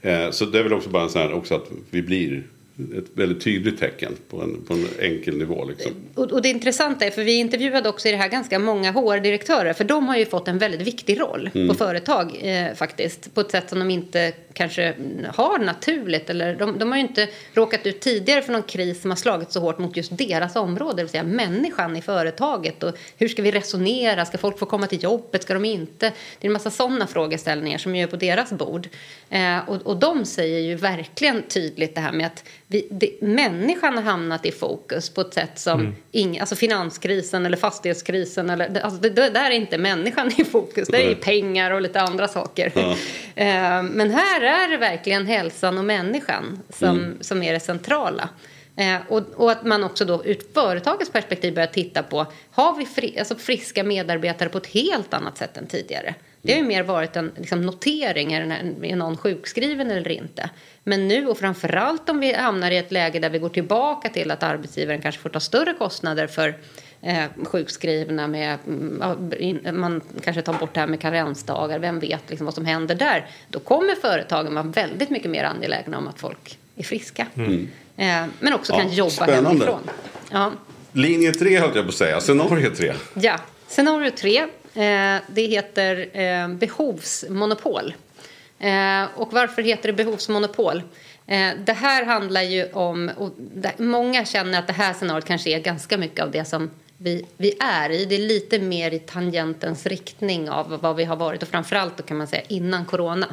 Eh, så det är väl också bara sån här också att vi blir ett väldigt tydligt tecken på en, på en enkel nivå. Liksom. Och, och, det intressanta är, för vi intervjuade också i det här ganska många HR-direktörer, för de har ju fått en väldigt viktig roll mm. på företag eh, faktiskt, på ett sätt som de inte kanske har naturligt. Eller de, de har ju inte råkat ut tidigare för någon kris som har slagit så hårt mot just deras område, det vill säga människan i företaget. Och hur ska vi resonera? Ska folk få komma till jobbet? Ska de inte? Det är en massa sådana frågeställningar som är på deras bord. Eh, och, och de säger ju verkligen tydligt det här med att vi, det, människan har hamnat i fokus på ett sätt som mm. ing, alltså finanskrisen eller fastighetskrisen. Eller, alltså det, det, där är inte människan i fokus, det är pengar och lite andra saker. Ja. (laughs) Eh, men här är det verkligen hälsan och människan som, mm. som är det centrala. Eh, och, och, att man också då ur företagets perspektiv börjar titta på har vi fri, alltså friska medarbetare på ett helt annat sätt än tidigare. Det har ju mer varit en liksom, notering, är någon sjukskriven eller inte? Men nu och framförallt om vi hamnar i ett läge där vi går tillbaka till att arbetsgivaren kanske får ta större kostnader för eh, sjukskrivna med, mm, man kanske tar bort det här med karensdagar, vem vet liksom vad som händer där? Då kommer företagen vara väldigt mycket mer angelägna om att folk är friska. Mm. Eh, men också ja, kan jobba spännande. hemifrån. Ja. Linje 3 höll jag på att säga, scenario 3. Ja, scenario 3. Eh, det heter eh, behovsmonopol. Eh, och varför heter det behovsmonopol? Det här handlar ju om... många känner att det här scenariot kanske är ganska mycket av det som vi, vi är i. Det är lite mer i tangentens riktning av vad vi har varit och framförallt då kan man säga innan corona.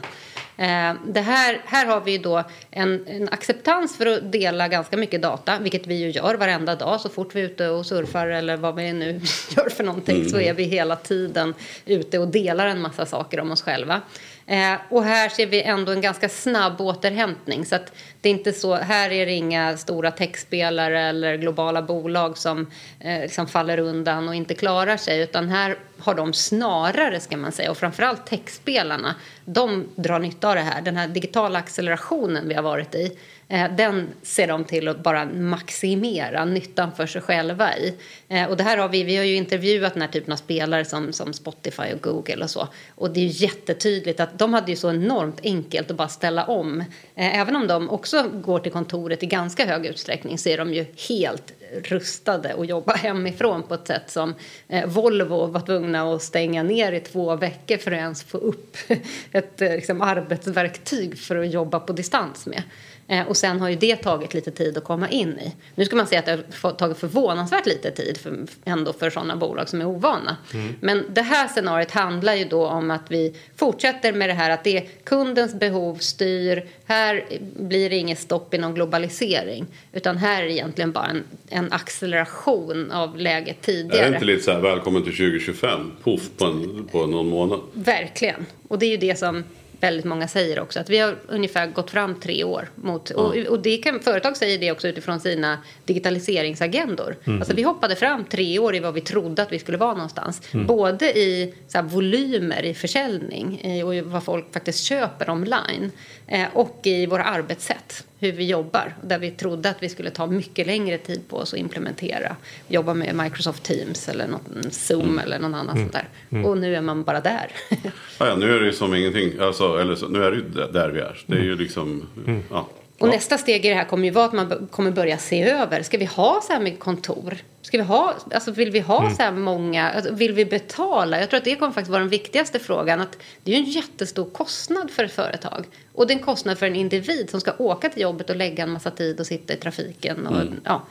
Eh, det här, här har vi då en, en, acceptans för att dela ganska mycket data, vilket vi ju gör varenda dag. Så fort vi är ute och surfar eller vad vi nu (laughs) gör för någonting mm. så är vi hela tiden ute och delar en massa saker om oss själva. Eh, och här ser vi ändå en ganska snabb återhämtning. Så att det är inte så, här är det inga stora techspelare eller globala bolag som eh, liksom faller undan och inte klarar sig. Utan här har de snarare, ska man säga, och framförallt techspelarna, de drar nytta av det här. Den här digitala accelerationen vi har varit i Eh, den ser de till att bara maximera nyttan för sig själva i. Eh, och det här har vi, vi har ju intervjuat den här typen av spelare som, som Spotify och Google och så. Och det är ju jättetydligt att de hade ju så enormt enkelt att bara ställa om. Eh, även om de också går till kontoret i ganska hög utsträckning så är de ju helt rustade att jobba hemifrån på ett sätt som eh, Volvo var tvungna att stänga ner i två veckor för att ens få upp (laughs) ett eh, liksom, arbetsverktyg för att jobba på distans med. Eh, och sen har ju det tagit lite tid att komma in i. Nu ska man säga att det har tagit förvånansvärt lite tid för, ändå för sådana bolag som är ovana. Mm. Men det här scenariot handlar ju då om att vi fortsätter med det här att det är kundens behov styr. Här blir det inget stopp i någon globalisering. Utan här är det egentligen bara en, en acceleration av läget tidigare. Är det inte lite så här välkommen till 2025? Poff på, en, på någon månad. Verkligen. Och det är ju det som väldigt många säger också att vi har ungefär gått fram tre år mot mm. och, och det kan, företag säger det också utifrån sina digitaliseringsagendor. Mm. Alltså vi hoppade fram tre år i vad vi trodde att vi skulle vara någonstans. Mm. Både i så här, volymer i försäljning i, och i vad folk faktiskt köper online eh, och i våra arbetssätt hur vi jobbar. Där vi trodde att vi skulle ta mycket längre tid på oss att implementera. Jobba med Microsoft Teams eller något, Zoom mm. eller någon annan mm. sånt där. Mm. Och nu är man bara där. (laughs) ja, ja, nu är det ju som ingenting. Alltså, eller så, nu är det ju där vi är. Det är ju liksom... Mm. Ja. Och ja. nästa steg i det här kommer ju vara att man kommer börja se över. Ska vi ha så här mycket kontor? Ska vi ha, alltså vill vi ha mm. så här många? Alltså vill vi betala? Jag tror att det kommer faktiskt vara den viktigaste frågan. Att det är ju en jättestor kostnad för ett företag. Och det är en kostnad för en individ som ska åka till jobbet och lägga en massa tid och sitta i trafiken. Och, mm. ja,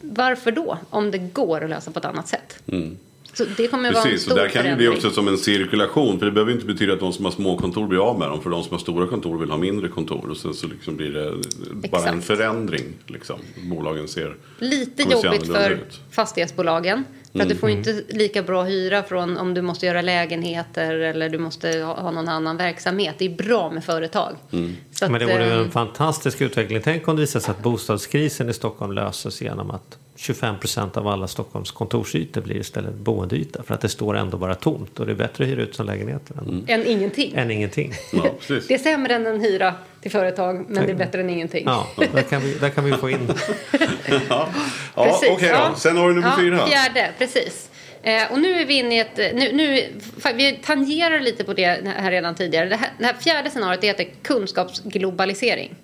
varför då? Om det går att lösa på ett annat sätt. Mm. Så det kommer vara en Precis, stor och där kan det bli också som en cirkulation. För det behöver inte betyda att de som har små kontor blir av med dem. För de som har stora kontor vill ha mindre kontor. Och sen så liksom blir det bara en Exakt. förändring. Liksom. Bolagen ser... Lite jobbigt för ut. fastighetsbolagen. För att du får ju inte lika bra hyra från om du måste göra lägenheter eller du måste ha, någon annan verksamhet. Det är bra med företag. Så att, Men det vore eh, en fantastisk utveckling. Tänk om det visar sig att bostadskrisen i Stockholm löses genom att 25 procent av alla Stockholms kontorsytor blir istället boendeyta. För att det står ändå bara tomt och det är bättre att hyra ut som lägenheter än, än ingenting. än ingenting. (laughs) Ja. Det är sämre än en hyra till företag, men det är bättre än ingenting. Ja, där kan vi, där kan vi få in. (laughs) Ja, ja Precis, okej ja. Sen har du nummer ja, fyra. Fjärde, precis. Eh, och nu är vi inne i ett... Nu, nu, vi tangerar lite på det här redan tidigare. Det här, det här fjärde scenariot det heter kunskapsglobalisering.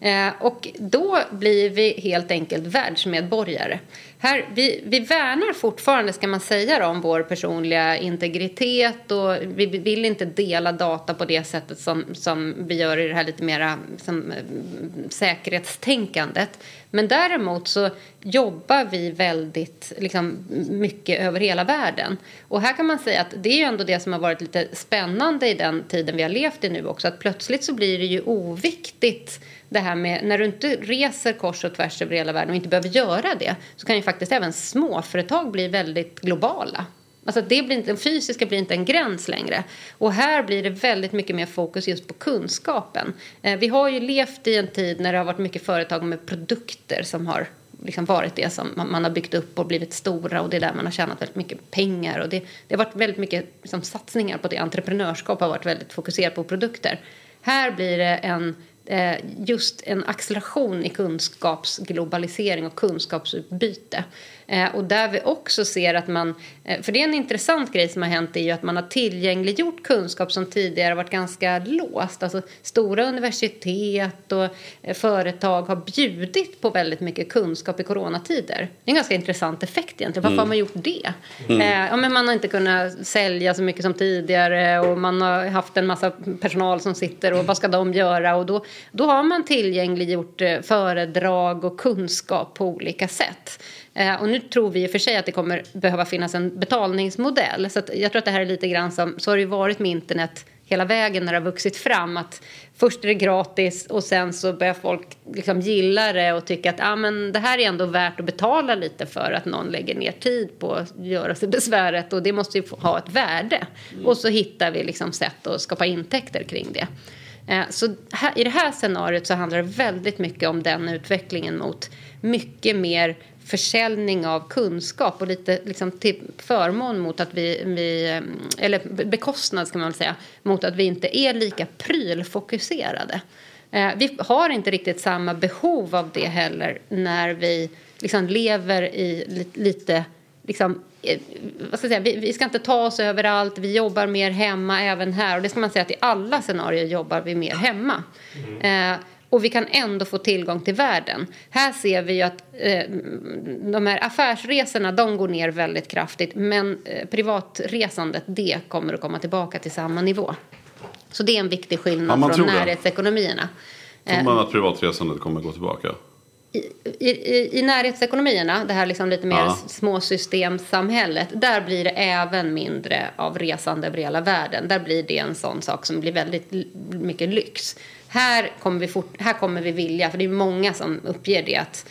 Eh, och då blir vi helt enkelt världsmedborgare. Här, vi, vi värnar fortfarande, ska man säga, om vår personliga integritet och vi vill inte dela data på det sättet som, som vi gör i det här lite mera som, eh, säkerhetstänkandet. Men däremot så jobbar vi väldigt liksom, mycket över hela världen. Och här kan man säga att det är ju ändå det som har varit lite spännande i den tiden vi har levt i nu också. Att plötsligt så blir det ju oviktigt det här med när du inte reser kors och tvärs över hela världen och inte behöver göra det så kan ju faktiskt även småföretag bli väldigt globala. Alltså det blir inte, den fysiska blir inte en gräns längre. Och här blir det väldigt mycket mer fokus just på kunskapen. Eh, vi har ju levt i en tid när det har varit mycket företag med produkter som har liksom varit det som man, har byggt upp och blivit stora och det är där man har tjänat väldigt mycket pengar. Och det, det har varit väldigt mycket liksom, satsningar på det. Entreprenörskap har varit väldigt fokuserat på produkter. Här blir det en Eh, just en acceleration i kunskapsglobalisering och kunskapsutbyte. Eh, och där vi också ser att man, eh, för det är en intressant grej som har hänt är ju att man har tillgängliggjort kunskap som tidigare varit ganska låst. Alltså stora universitet och eh, företag har bjudit på väldigt mycket kunskap i coronatider. Det är en ganska intressant effekt egentligen. Varför har man gjort det? Eh, ja, men man har inte kunnat sälja så mycket som tidigare och man har haft en massa personal som sitter och vad ska de göra? Och då, då har man tillgängliggjort eh, föredrag och kunskap på olika sätt. Eh, och nu tror vi i och för sig att det kommer behöva finnas en betalningsmodell. Så jag tror att det här är lite grann som, så har det ju varit med internet hela vägen när det har vuxit fram. Att först är det gratis och sen så börjar folk liksom gilla det och tycka att ah, men det här är ändå värt att betala lite för att någon lägger ner tid på att göra sig besväret och det måste ju ha ett värde. Och så hittar vi liksom sätt att skapa intäkter kring det. Eh, Så här, i det här scenariot så handlar det väldigt mycket om den utvecklingen mot mycket mer försäljning av kunskap och lite liksom till förmån mot att vi, vi eller bekostnad ska man väl säga, mot att vi inte är lika prylfokuserade. Eh, Vi har inte riktigt samma behov av det heller när vi liksom lever i li- lite liksom, eh, vad ska jag säga, vi, vi ska inte ta oss överallt, vi jobbar mer hemma även här. Och det ska man säga att i alla scenarier jobbar vi mer hemma. Eh, och vi kan ändå få tillgång till världen. Här ser vi ju att eh, de här affärsresorna de går ner väldigt kraftigt. Men eh, privatresandet det kommer att komma tillbaka till samma nivå. Så det är en viktig Ja, skillnad man från det. närhetsekonomierna. Tror man att privatresandet kommer gå tillbaka? I, i, I närhetsekonomierna, det här liksom lite mer Ja. småsystemsamhället, där blir det även mindre av resande över hela världen. Där blir det en sån sak som blir väldigt mycket lyx. Här kommer vi, fort, här kommer vi vilja, för det är många som uppger det, att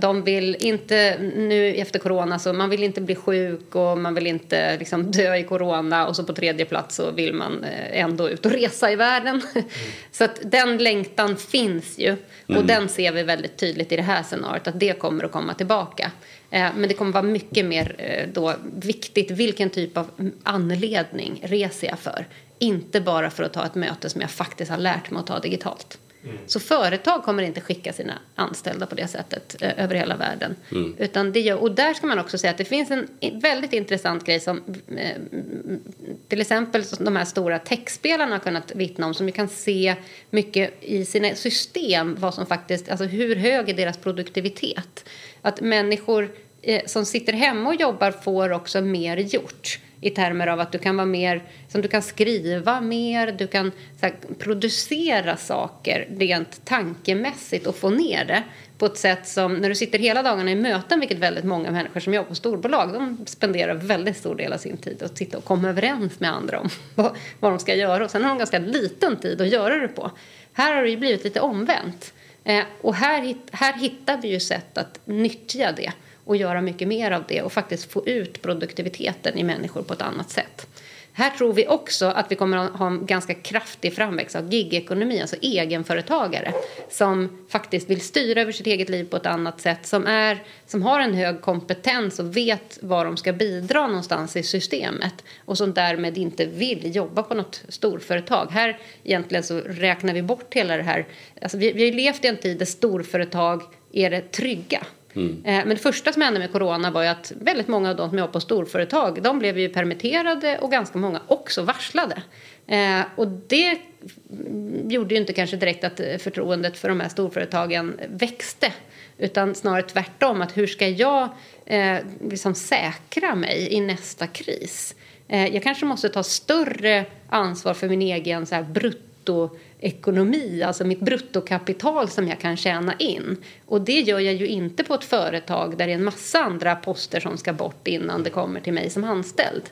de vill inte, nu efter corona, så man vill inte bli sjuk och man vill inte liksom, dö i corona och så på tredje plats så vill man eh, ändå ut och resa i världen. (laughs) så att den längtan finns ju och den ser vi väldigt tydligt i det här scenariot att det kommer att komma tillbaka. Eh, Men det kommer vara mycket mer eh, då viktigt vilken typ av anledning reser jag för. Inte bara för att ta ett möte som jag faktiskt har lärt mig att ta digitalt. Så företag kommer inte skicka sina anställda på det sättet eh, över hela världen. Utan det gör, och där ska man också säga att det finns en väldigt intressant grej som eh, till exempel de här stora techspelarna har kunnat vittna om som ju kan se mycket i sina system vad som faktiskt, alltså hur hög är deras produktivitet. Att människor eh, som sitter hemma och jobbar får också mer gjort i termer av att du kan vara mer, som du kan skriva mer, du kan här, producera saker rent tankemässigt och få ner det på ett sätt som när du sitter hela dagarna i möten, vilket väldigt många människor som jobbar på storbolag, de spenderar väldigt stor del av sin tid att sitta och komma överens med andra om (laughs) vad, vad de ska göra och sen har de ganska liten tid att göra det på. Här har det ju blivit lite omvänt. Eh, och här, här hittar vi ju sätt att nyttja det och göra mycket mer av det och faktiskt få ut produktiviteten i människor på ett annat sätt. Här tror vi också att vi kommer att ha en ganska kraftig framväxt av gigekonomi, alltså egenföretagare som faktiskt vill styra över sitt eget liv på ett annat sätt, som, är, som har en hög kompetens och vet var de ska bidra någonstans i systemet och som därmed inte vill jobba på något storföretag. Här egentligen så räknar vi bort hela det här. Alltså vi, vi har ju levt i en tid där storföretag är det trygga. Mm. Eh, men det första som hände med corona var ju att väldigt många av de som jobbar på storföretag de blev ju permitterade och ganska många också varslade. Eh, och det gjorde ju inte kanske direkt att eh, förtroendet för de här storföretagen växte utan snarare tvärtom. att Hur ska jag eh, liksom säkra mig i nästa kris? jag kanske måste ta större ansvar för min egen så här, brutto ekonomi, alltså mitt bruttokapital som jag kan tjäna in. Och det gör jag ju inte på ett företag där det är en massa andra poster som ska bort innan det kommer till mig som anställd.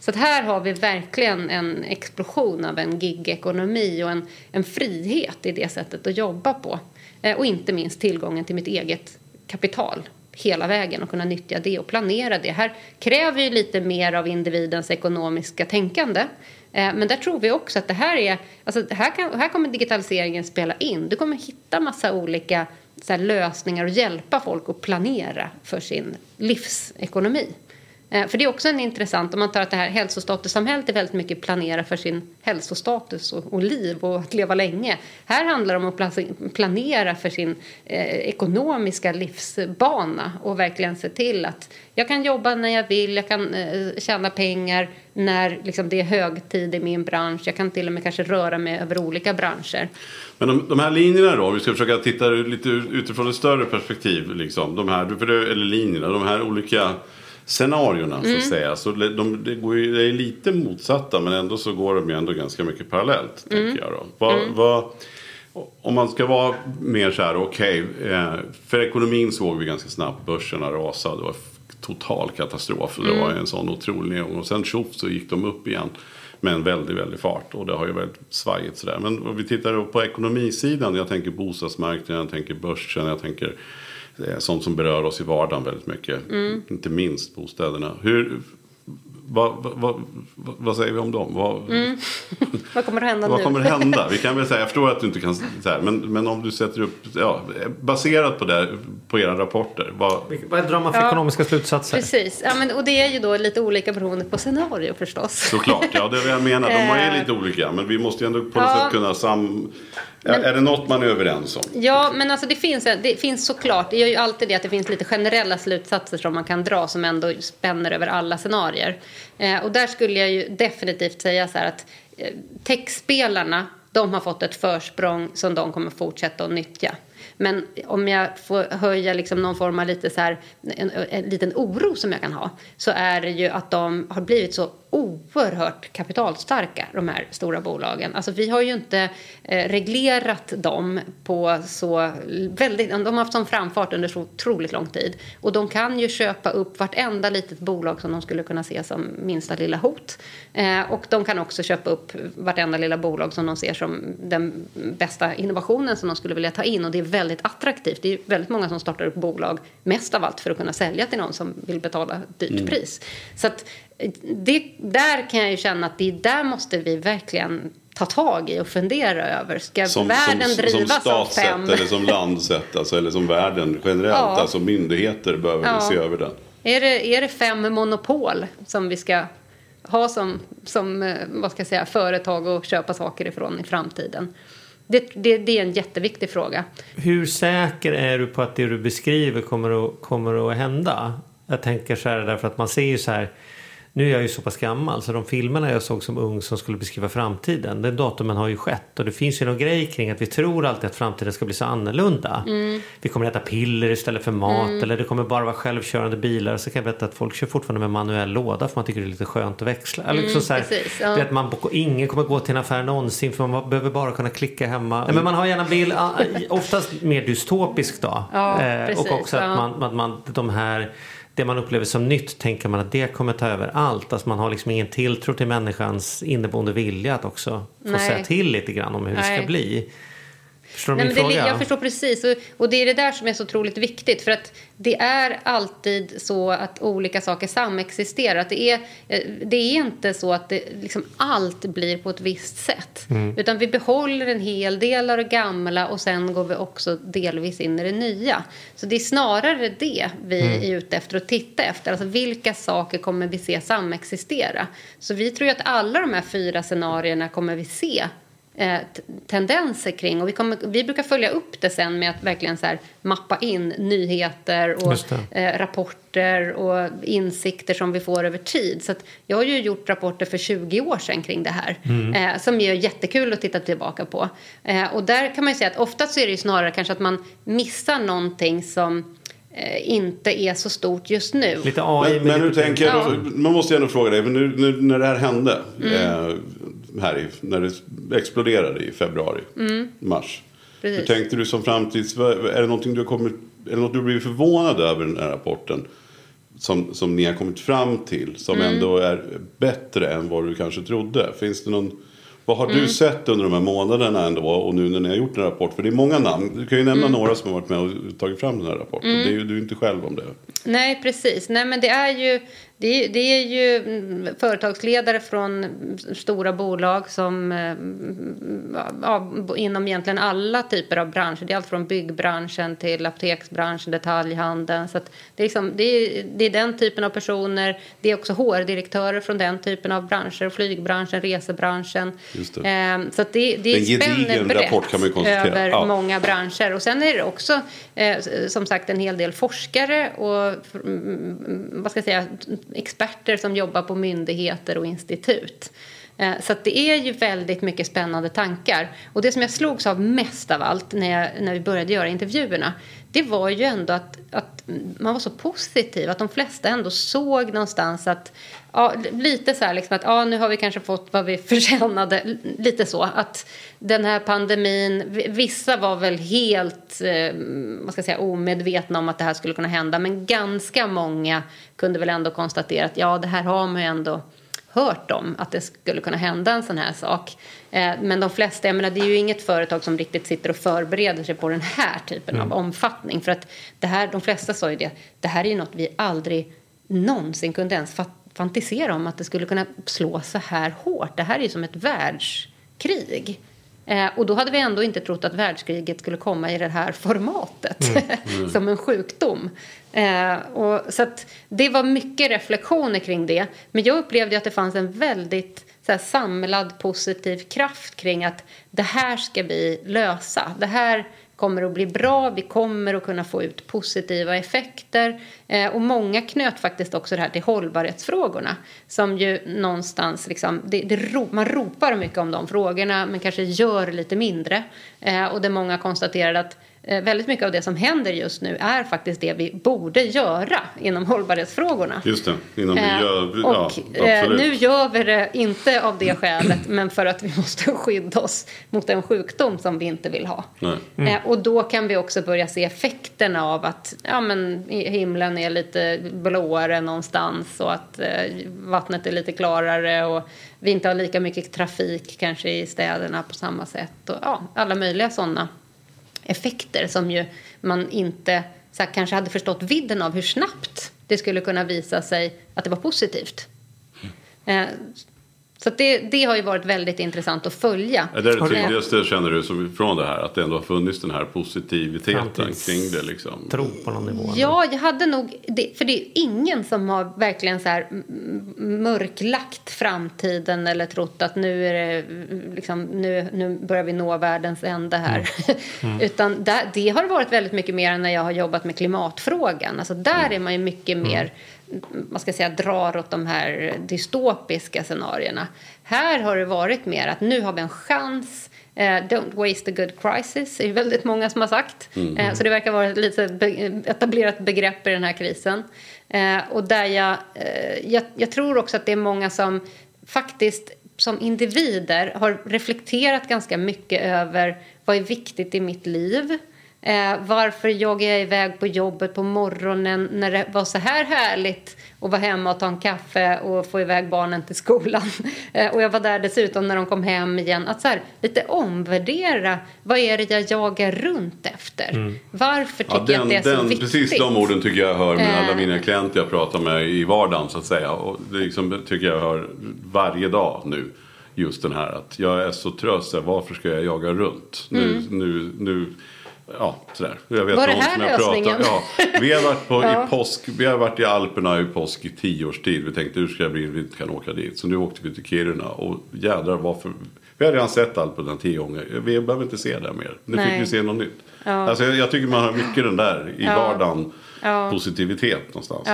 Så här har vi verkligen en explosion av en gigekonomi och en, en frihet i det sättet att jobba på. Eh, och inte minst tillgången till mitt eget kapital hela vägen och kunna nyttja det och planera det. Här kräver ju lite mer av individens ekonomiska tänkande. Eh, men där tror vi också att det här är, alltså här, kan, här kommer digitaliseringen spela in. Du kommer hitta massa olika så här, lösningar och hjälpa folk att planera för sin livsekonomi. Eh, för det är också en intressant, om man tar att det här hälsostatussamhället är väldigt mycket planera för sin hälsostatus och, och, liv och att leva länge. Här handlar det om att planera för sin eh, ekonomiska livsbana och verkligen se till att jag kan jobba när jag vill, jag kan eh, tjäna pengar när liksom, det är högtid i min bransch. Jag kan till och med kanske röra mig över olika branscher. Men de, de här linjerna då, om vi ska försöka titta lite utifrån ett större perspektiv. Liksom, de här, eller linjerna, de här olika scenarierna så att mm. säga. Så de, det, går ju, det är lite motsatta men ändå så går de ju ändå ganska mycket parallellt. Mm. Tänker jag då. Va, mm. va, om man ska vara mer så här, okej. Okay, eh, för ekonomin såg vi ganska snabbt börserna rasa. Det var total katastrof. Det var mm. en sån otrolig nedgång. Och sen tjoff så gick de upp igen. Med en väldigt, väldigt fart. Och det har ju väldigt svajigt sådär. Men om vi tittar på ekonomisidan. Jag tänker bostadsmarknaden, jag tänker börsen, jag tänker sånt som berör oss i vardagen väldigt mycket. Mm. Inte minst bostäderna. Hur, vad, vad, vad, vad, säger vi om dem? Vad, mm. (laughs) vad kommer att hända vad nu? kommer att hända? Vi kan väl säga, jag förstår att du inte kan säga men, men om du sätter upp, ja, baserat på det, på era rapporter. Vad, vad drar man för ja, ekonomiska slutsatser? Precis, ja, men, och det är ju då lite olika beroende på scenario förstås. Såklart, ja det är vad jag menar. De är (laughs) eh. lite olika men vi måste ju ändå på något ja. sätt kunna sam men, är det något man är överens om? Ja, men alltså det finns, det finns såklart. Det gör ju alltid det att det finns lite generella slutsatser som man kan dra som ändå spänner över alla scenarier. Eh, och där skulle jag ju definitivt säga så här att eh, techspelarna de har fått ett försprång som de kommer fortsätta att nyttja. Men om jag får höja liksom någon form av lite så här, en, en liten oro som jag kan ha så är det ju att de har blivit så oerhört kapitalstarka, de här stora bolagen. Alltså vi har ju inte eh, reglerat dem på så väldigt... De har haft sån framfart under så otroligt lång tid. Och de kan ju köpa upp vartenda litet bolag som de skulle kunna se som minsta lilla hot. Eh, och de kan också köpa upp vartenda lilla bolag som de ser som den bästa innovationen som de skulle vilja ta in. Och det är väldigt attraktivt. Det är väldigt många som startar upp bolag mest av allt för att kunna sälja till någon som vill betala dyrt mm. pris. Så att det, där kan jag ju känna att det där måste vi verkligen ta tag i och fundera över. Ska som, världen som, drivas som av fem? eller som landssätt, alltså, eller som världen generellt. Ja. Alltså myndigheter behöver ja. se över den. Är det, är det fem monopol som vi ska ha som, som eh, vad ska jag säga, företag och köpa saker ifrån i framtiden? Det, det, det, är en jätteviktig fråga. Hur säker är du på att det du beskriver kommer att, kommer att hända? Jag tänker så här därför att man ser ju så här nu är jag ju så pass gammal så de filmerna jag såg som ung som skulle beskriva framtiden, den datumen har ju skett. Och det finns ju någon grej kring att vi tror alltid att framtiden ska bli så annorlunda. Mm. Vi kommer äta piller istället för mat eller det kommer bara vara självkörande bilar. Så kan jag berätta att folk kör fortfarande med manuell låda för man tycker det är lite skönt att växla. Eller liksom så här, Mm, precis, ja. att man, ingen kommer gå till en affär någonsin för man behöver bara kunna klicka hemma. Men man har gärna en bild, ah, oftast mer dystopisk då. Ja, Eh, precis, och också att ja. man, att man, de här det man upplever som nytt tänker man att det kommer ta över allt. Alltså man har liksom ingen tilltro till människans inneboende vilja att också få Nej. säga till lite grann om hur det Nej. ska bli. Förstår du Nej, min men det, fråga? jag förstår precis. Och, och det är det där som är så otroligt viktigt. För att det är alltid så att olika saker samexisterar. Att det, är, eh, det är inte så att det, liksom allt blir på ett visst sätt. Mm. Utan vi behåller en hel del av det gamla och sen går vi också delvis in i det nya. Så det är snarare det vi Mm. är ute efter att titta efter. Alltså vilka saker kommer vi se samexistera? Så vi tror ju att alla de här fyra scenarierna kommer vi se eh, tendenser kring. Och vi, kommer, vi brukar följa upp det sen med att verkligen så här mappa in nyheter och eh, rapporter och insikter som vi får över tid. Så att jag har ju gjort rapporter för 20 år sedan kring det här eh, som är jättekul att titta tillbaka på. Och där kan man ju säga att oftast så är det ju snarare kanske att man missar någonting som inte är så stort just nu. Lite AI. Men, men hur tänker Ja. Man måste ju ändå fråga dig, men nu, nu, när det här hände, Mm. eh, här i, när det exploderade i februari, mars. Mm. Precis. Hur tänkte du som framtids... Är det någonting du har kommit... Är det något du har blivit förvånad över den här rapporten? Som, som ni har kommit fram till, som Mm. ändå är bättre än vad du kanske trodde? Finns det någon... Vad har Mm. du sett under de här månaderna ändå och nu när ni har gjort en rapport? För det är många namn. Du kan ju nämna Mm. några som har varit med och tagit fram den här rapporten. Det är ju, du är inte själv om det. Nej, precis. Nej, men det är ju, det är, det är ju mm, företagsledare från stora bolag som eh, ja, inom egentligen alla typer av branscher. Det är allt från byggbranschen till apoteksbranschen, detaljhandeln. Så det, är liksom, det, är, det är den typen av personer. Det är också HR-direktörer från den typen av branscher. Flygbranschen, resebranschen. Just det. Eh, så det, det En gedigen spänner brett över Ja. många branscher. Och sen är det också eh, som sagt en hel del forskare och mm, vad ska jag säga, experter som jobbar på myndigheter och institut. Eh, så att det är ju väldigt mycket spännande tankar. Och det som jag slogs av mest av allt när, jag, när vi började göra intervjuerna det var ju ändå att, att man var så positiv. Att de flesta ändå såg någonstans att ja, lite så här liksom att ja, nu har vi kanske fått vad vi (laughs) förtjänade. Lite så. Att den här pandemin, vissa var väl helt eh, vad ska jag säga, omedvetna om att det här skulle kunna hända. Men ganska många kunde väl ändå konstatera att ja, det här har man ju ändå hört om att det skulle kunna hända en sån här sak. Eh, men de flesta, jag menar, det är ju inget företag som riktigt sitter och förbereder sig på den här typen av omfattning. För att det här, de flesta sa ju det, det här är ju något vi aldrig någonsin kunde ens fantisera om att det skulle kunna slå så här hårt. Det här är ju som ett världskrig. Eh, och då hade vi ändå inte trott att världskriget skulle komma i det här formatet. (laughs) som en sjukdom. Eh, och, så det var mycket reflektioner kring det. Men jag upplevde att det fanns en väldigt så här, samlad positiv kraft kring att det här ska vi lösa. Det här kommer att bli bra, vi kommer att kunna få ut positiva effekter. Eh, och många knöt faktiskt också det här till hållbarhetsfrågorna. Som ju någonstans, liksom, det, det, ro- man ropar mycket om de frågorna men kanske gör lite mindre. Eh, och det många konstaterade att eh, väldigt mycket av det som händer just nu är faktiskt det vi borde göra inom hållbarhetsfrågorna. Just det, inom Eh, miljö... Ja, och eh, absolut. nu gör vi det inte av det skälet men för att vi (laughs) måste skydda oss mot en sjukdom som vi inte vill ha. Nej. Eh, och då kan vi också börja se effekterna av att ja, men, himlen är lite blåare någonstans och att eh, vattnet är lite klarare och vi inte har lika mycket trafik kanske i städerna på samma sätt. Och, ja, alla möjliga sådana effekter som ju man inte så här, kanske hade förstått vidden av hur snabbt det skulle kunna visa sig att det var positivt. Eh, så det, det har ju varit väldigt intressant att följa. Är det det Har du- tydligaste känner du som, från det här? Att det ändå har funnits den här positiviteten Framtids- kring det liksom? Tro på någon nivå. Ja, jag hade nog... Det, för det är ingen som har verkligen så här mörklagt framtiden eller trott att nu, är det, mm, liksom, nu, nu börjar vi nå världens ände här. (laughs) Utan där, det har varit väldigt mycket mer än när jag har jobbat med klimatfrågan. Alltså där är man ju mycket mer man ska säga, drar åt de här dystopiska scenarierna. Här har det varit mer att nu har vi en chans Uh, don't waste a good crisis, är väldigt många som har sagt. Mm. Uh, så det verkar vara ett lite be etablerat begrepp i den här krisen. Uh, och där jag, jag, jag, tror också att det är många som faktiskt som individer har reflekterat ganska mycket över vad är viktigt i mitt liv. Eh, varför joggar jag iväg på jobbet på morgonen när det var så här härligt att vara hemma och ta en kaffe och få iväg barnen till skolan. (laughs) Eh, och jag var där dessutom när de kom hem igen. Att så här, lite omvärdera, vad är det jag jagar runt efter? Mm. Varför tycker ja, den, jag att det är så viktigt? Precis de orden tycker jag hör med alla eh. mina klienter jag pratar med i vardagen så att säga. Och det liksom, tycker jag hör varje dag nu. Just den här att jag är så trött, varför ska jag jaga runt? Nu, mm. nu, nu Ja, sådär. Jag vet Var det här lösningen? Ja, vi har varit på, (laughs) ja. i påsk, vi har varit i Alperna i påsk i tio års tid. Vi tänkte hur ska det bli vi inte kan åka dit. Så nu åkte vi till Kiruna och jädrar varför. Vi har redan sett Alperna tio gånger. Vi behöver inte se det mer. Nu Nej. fick vi se något nytt. Ja. Alltså, jag, jag, tycker man har mycket den där i ja. vardagen. Ja. Positivitet någonstans.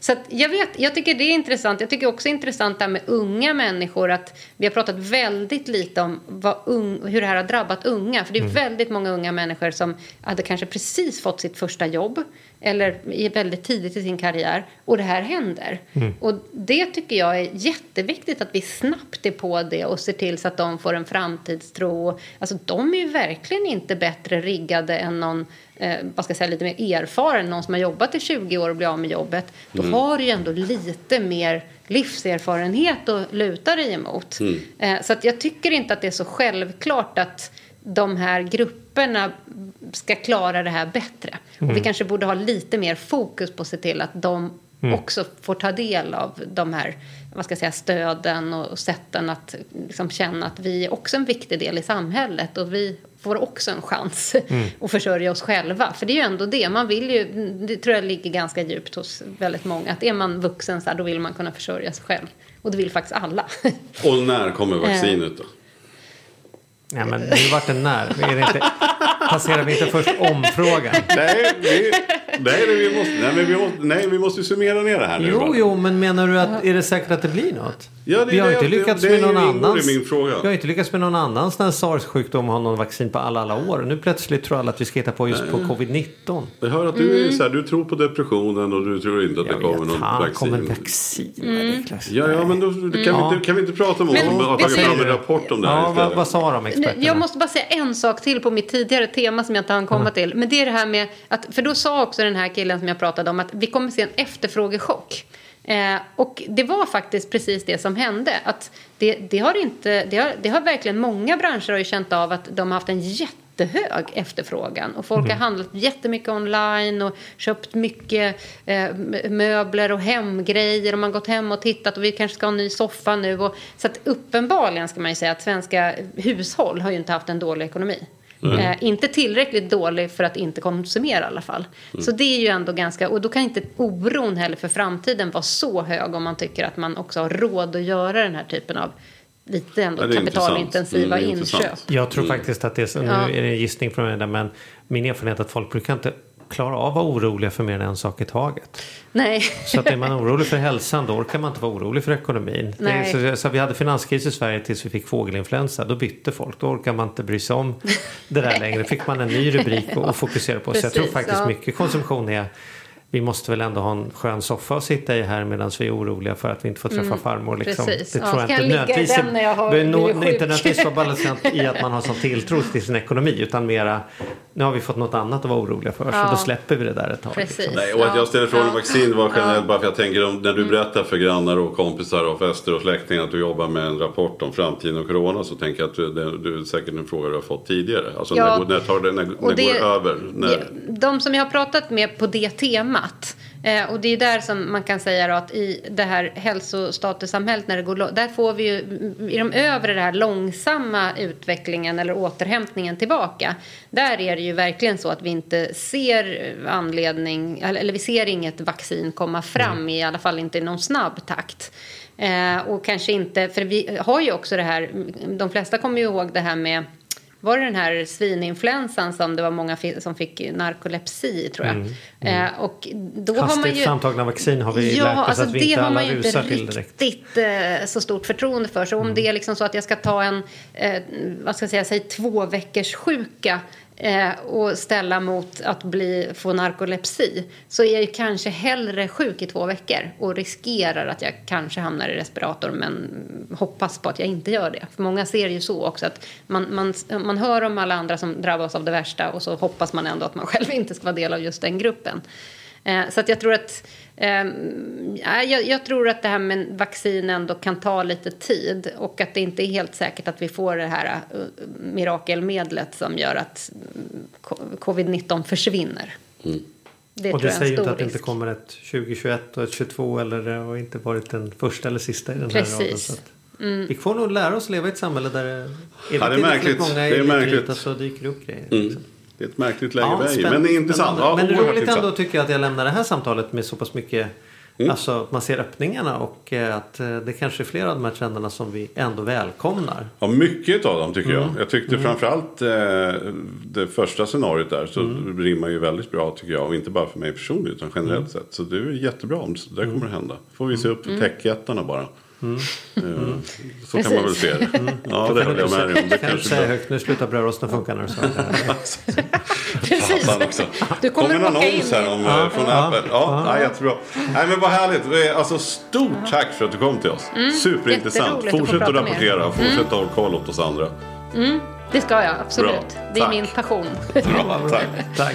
Så jag, vet, jag tycker det är intressant. Jag tycker också intressant det här med unga människor. Att vi har pratat väldigt lite om un, hur det här har drabbat unga. För det är mm. väldigt många unga människor som hade kanske precis fått sitt första jobb. Eller väldigt tidigt i sin karriär. Och det här händer. Mm. Och det tycker jag är jätteviktigt att vi snabbt är på det och ser till så att de får en framtidstro. Alltså de är ju verkligen inte bättre riggade än någon eh, vad ska jag säga, lite mer erfaren, någon som har jobbat i 20 år och blir av med jobbet, då mm. har du ju ändå lite mer livserfarenhet att luta dig emot. Mm. Eh, så att jag tycker inte att det är så självklart att de här grupperna ska klara det här bättre. Mm. Och vi kanske borde ha lite mer fokus på att se till att de mm. också får ta del av de här vad ska jag säga, stöden och sätten att liksom känna att vi är också en viktig del i samhället och vi får också en chans mm. (laughs) att försörja oss själva. För det är ju ändå det. Man vill ju, det tror jag ligger ganska djupt hos väldigt många. Att är man vuxen så här, då vill man kunna försörja sig själv. Och det vill faktiskt alla. (laughs) Och när kommer vaccinet då? Ja, men det vart en när. Är det inte, passerar vi inte först omfrågan? Nej, vi, nej, vi måste, nej, men vi måste, nej, vi måste summera ner det här nu. Jo, bara. jo, men menar du att är det säkert att det blir något? Ja, det, vi har det, inte lyckats det, med någon annans. Min fråga. Vi har inte lyckats med någon annans när sars-sjukdom har någon vaccin på alla, alla år. Nu plötsligt tror alla att vi ska hitta på just nej. på covid-19. Jag hör att du är mm. så här, du tror på depressionen och du tror inte att jag det kommer någon vaccin. kommer vaccin. Mm. Ja, ja, men då, kan, mm. vi inte, kan vi inte prata om men, och tagit fram en rapport om det här ja, vad, vad sa de experterna? Jag måste bara säga en sak till på mitt tidigare tema som jag inte hann komma mm. till. Men det är det här med att, för då sa också den här killen som jag pratade om att vi kommer se en efterfrågechock. Eh, och det var faktiskt precis det som hände. Att det, det, har inte, det, har, det har verkligen många branscher har ju känt av att de har haft en jättehög efterfrågan. Och folk mm. har handlat jättemycket online och köpt mycket eh, möbler och hemgrejer. Och man har gått hem och tittat och vi kanske ska ha en ny soffa nu. Och, så att uppenbarligen ska man ju säga att svenska hushåll har ju inte haft en dålig ekonomi. Mm. Eh, inte tillräckligt dålig för att inte konsumera i alla fall. Mm. Så det är ju ändå ganska, och då kan inte oron heller för framtiden vara så hög om man tycker att man också har råd att göra den här typen av lite ändå ja, kapitalintensiva mm, inköp. Jag tror faktiskt att det är så, nu är det en gissning från mig men min erfarenhet är att folk brukar inte klara av att vara oroliga för mer än en sak i taget. Nej. Så att är man orolig för hälsan då orkar man inte vara orolig för ekonomin. Nej. Så, så, vi hade finanskris i Sverige tills vi fick fågelinfluensa. Då bytte folk. Då orkar man inte bry sig om det där längre. fick man en ny rubrik att fokusera på. Precis, så jag tror faktiskt ja. mycket konsumtion är vi måste väl ändå ha en skön soffa att sitta i här medan vi är oroliga för att vi inte får träffa mm, farmor. Liksom. Precis. Det tror ja, jag inte nödvändigtvis är inte nödvändigtvis vara balanserat i att man har sån tilltro till sin ekonomi utan mera nu har vi fått något annat att vara oroliga för ja. så då släpper vi det där ett tag. Liksom. Nej, och att jag ställer frågan om vaccin var generellt bara för jag tänker om, när du mm. berättar för grannar och kompisar och fester och släktingar att du jobbar med en rapport om framtiden och corona så tänker jag att du, det, du är säkert en fråga du har fått tidigare. Alltså när, när, tar det, när, när det, går över? När... De som jag har pratat med på det temat Eh, och det är där som man kan säga att i det här hälsostatussamhället när det går där får vi ju i de övre det här långsamma utvecklingen eller återhämtningen tillbaka. Där är det ju verkligen så att vi inte ser anledning eller, eller vi ser inget vaccin komma fram mm. i alla fall inte i någon snabb takt. Eh, och kanske inte, för vi har ju också det här, de flesta kommer ju ihåg det här med var det den här svininfluensan som det var många som fick narkolepsi tror jag. Eh, och då har man Hastigt ju... framtagna vaccin har vi Ja, lärt oss alltså att vi det inte har alla man ju inte rusar till direkt. Mm. riktigt eh, så stort förtroende för. Så om det är liksom så att jag ska ta en, eh, vad ska jag säga, säg två veckors sjuka eh, och ställa mot att bli, få narkolepsi så är jag ju kanske hellre sjuk i två veckor och riskerar att jag kanske hamnar i respirator men hoppas på att jag inte gör det. För många ser ju så också att man, man, man hör om alla andra som drabbas av det värsta och så hoppas man ändå att man (laughs) själv inte ska vara del av just den gruppen. Eh, så att jag tror att jag, jag tror att det här med vaccin ändå kan ta lite tid och att det inte är helt säkert att vi får det här uh, mirakelmedlet som gör att mm, co- covid-19 försvinner. Det Och det jag är säger inte att det inte kommer ett 2021 och ett 22 eller det har inte varit den första eller sista i den här Precis. raden. Så att Vi får nog lära oss leva i ett samhälle där det är Ja, det är märkligt. många Det är är märkligt. så dyker det upp grejer. liksom. Det är ett märkligt läge Ja, vi är i. Men det är intressant. spännande. Ja, Men det är roligt ändå tycker jag att jag lämnar det här samtalet med så pass mycket Mm. Alltså man ser öppningarna och eh, att eh, det kanske är flera av de här trenderna som vi ändå välkomnar. Ja, mycket av dem tycker Mm. jag. Jag tyckte framförallt eh, det första scenariot där så Mm. rimmar ju väldigt bra tycker jag. Och inte bara för mig personligen utan generellt Mm. sett. Så det är jättebra om det där kommer att hända. Får vi se upp för techjättarna bara. Mm. Eh, Så kan man väl se det. Ja, det håller jag med dig om. Det kan du säga högt, nu slutar brödrosten funka när du sa det. (laughs) Precis. Också. Du kommer en åka annons här om, eh, från Apple. Ja, nej, jättebra. Nej, men vad härligt. Alltså, stort tack för att du kom till oss. Superintressant. Mm, att få Fortsätt att er. rapportera. Fortsätt att hålla koll åt oss andra. Det ska jag, absolut. Bra. Det är Tack. min passion. Bra, tack. Tack.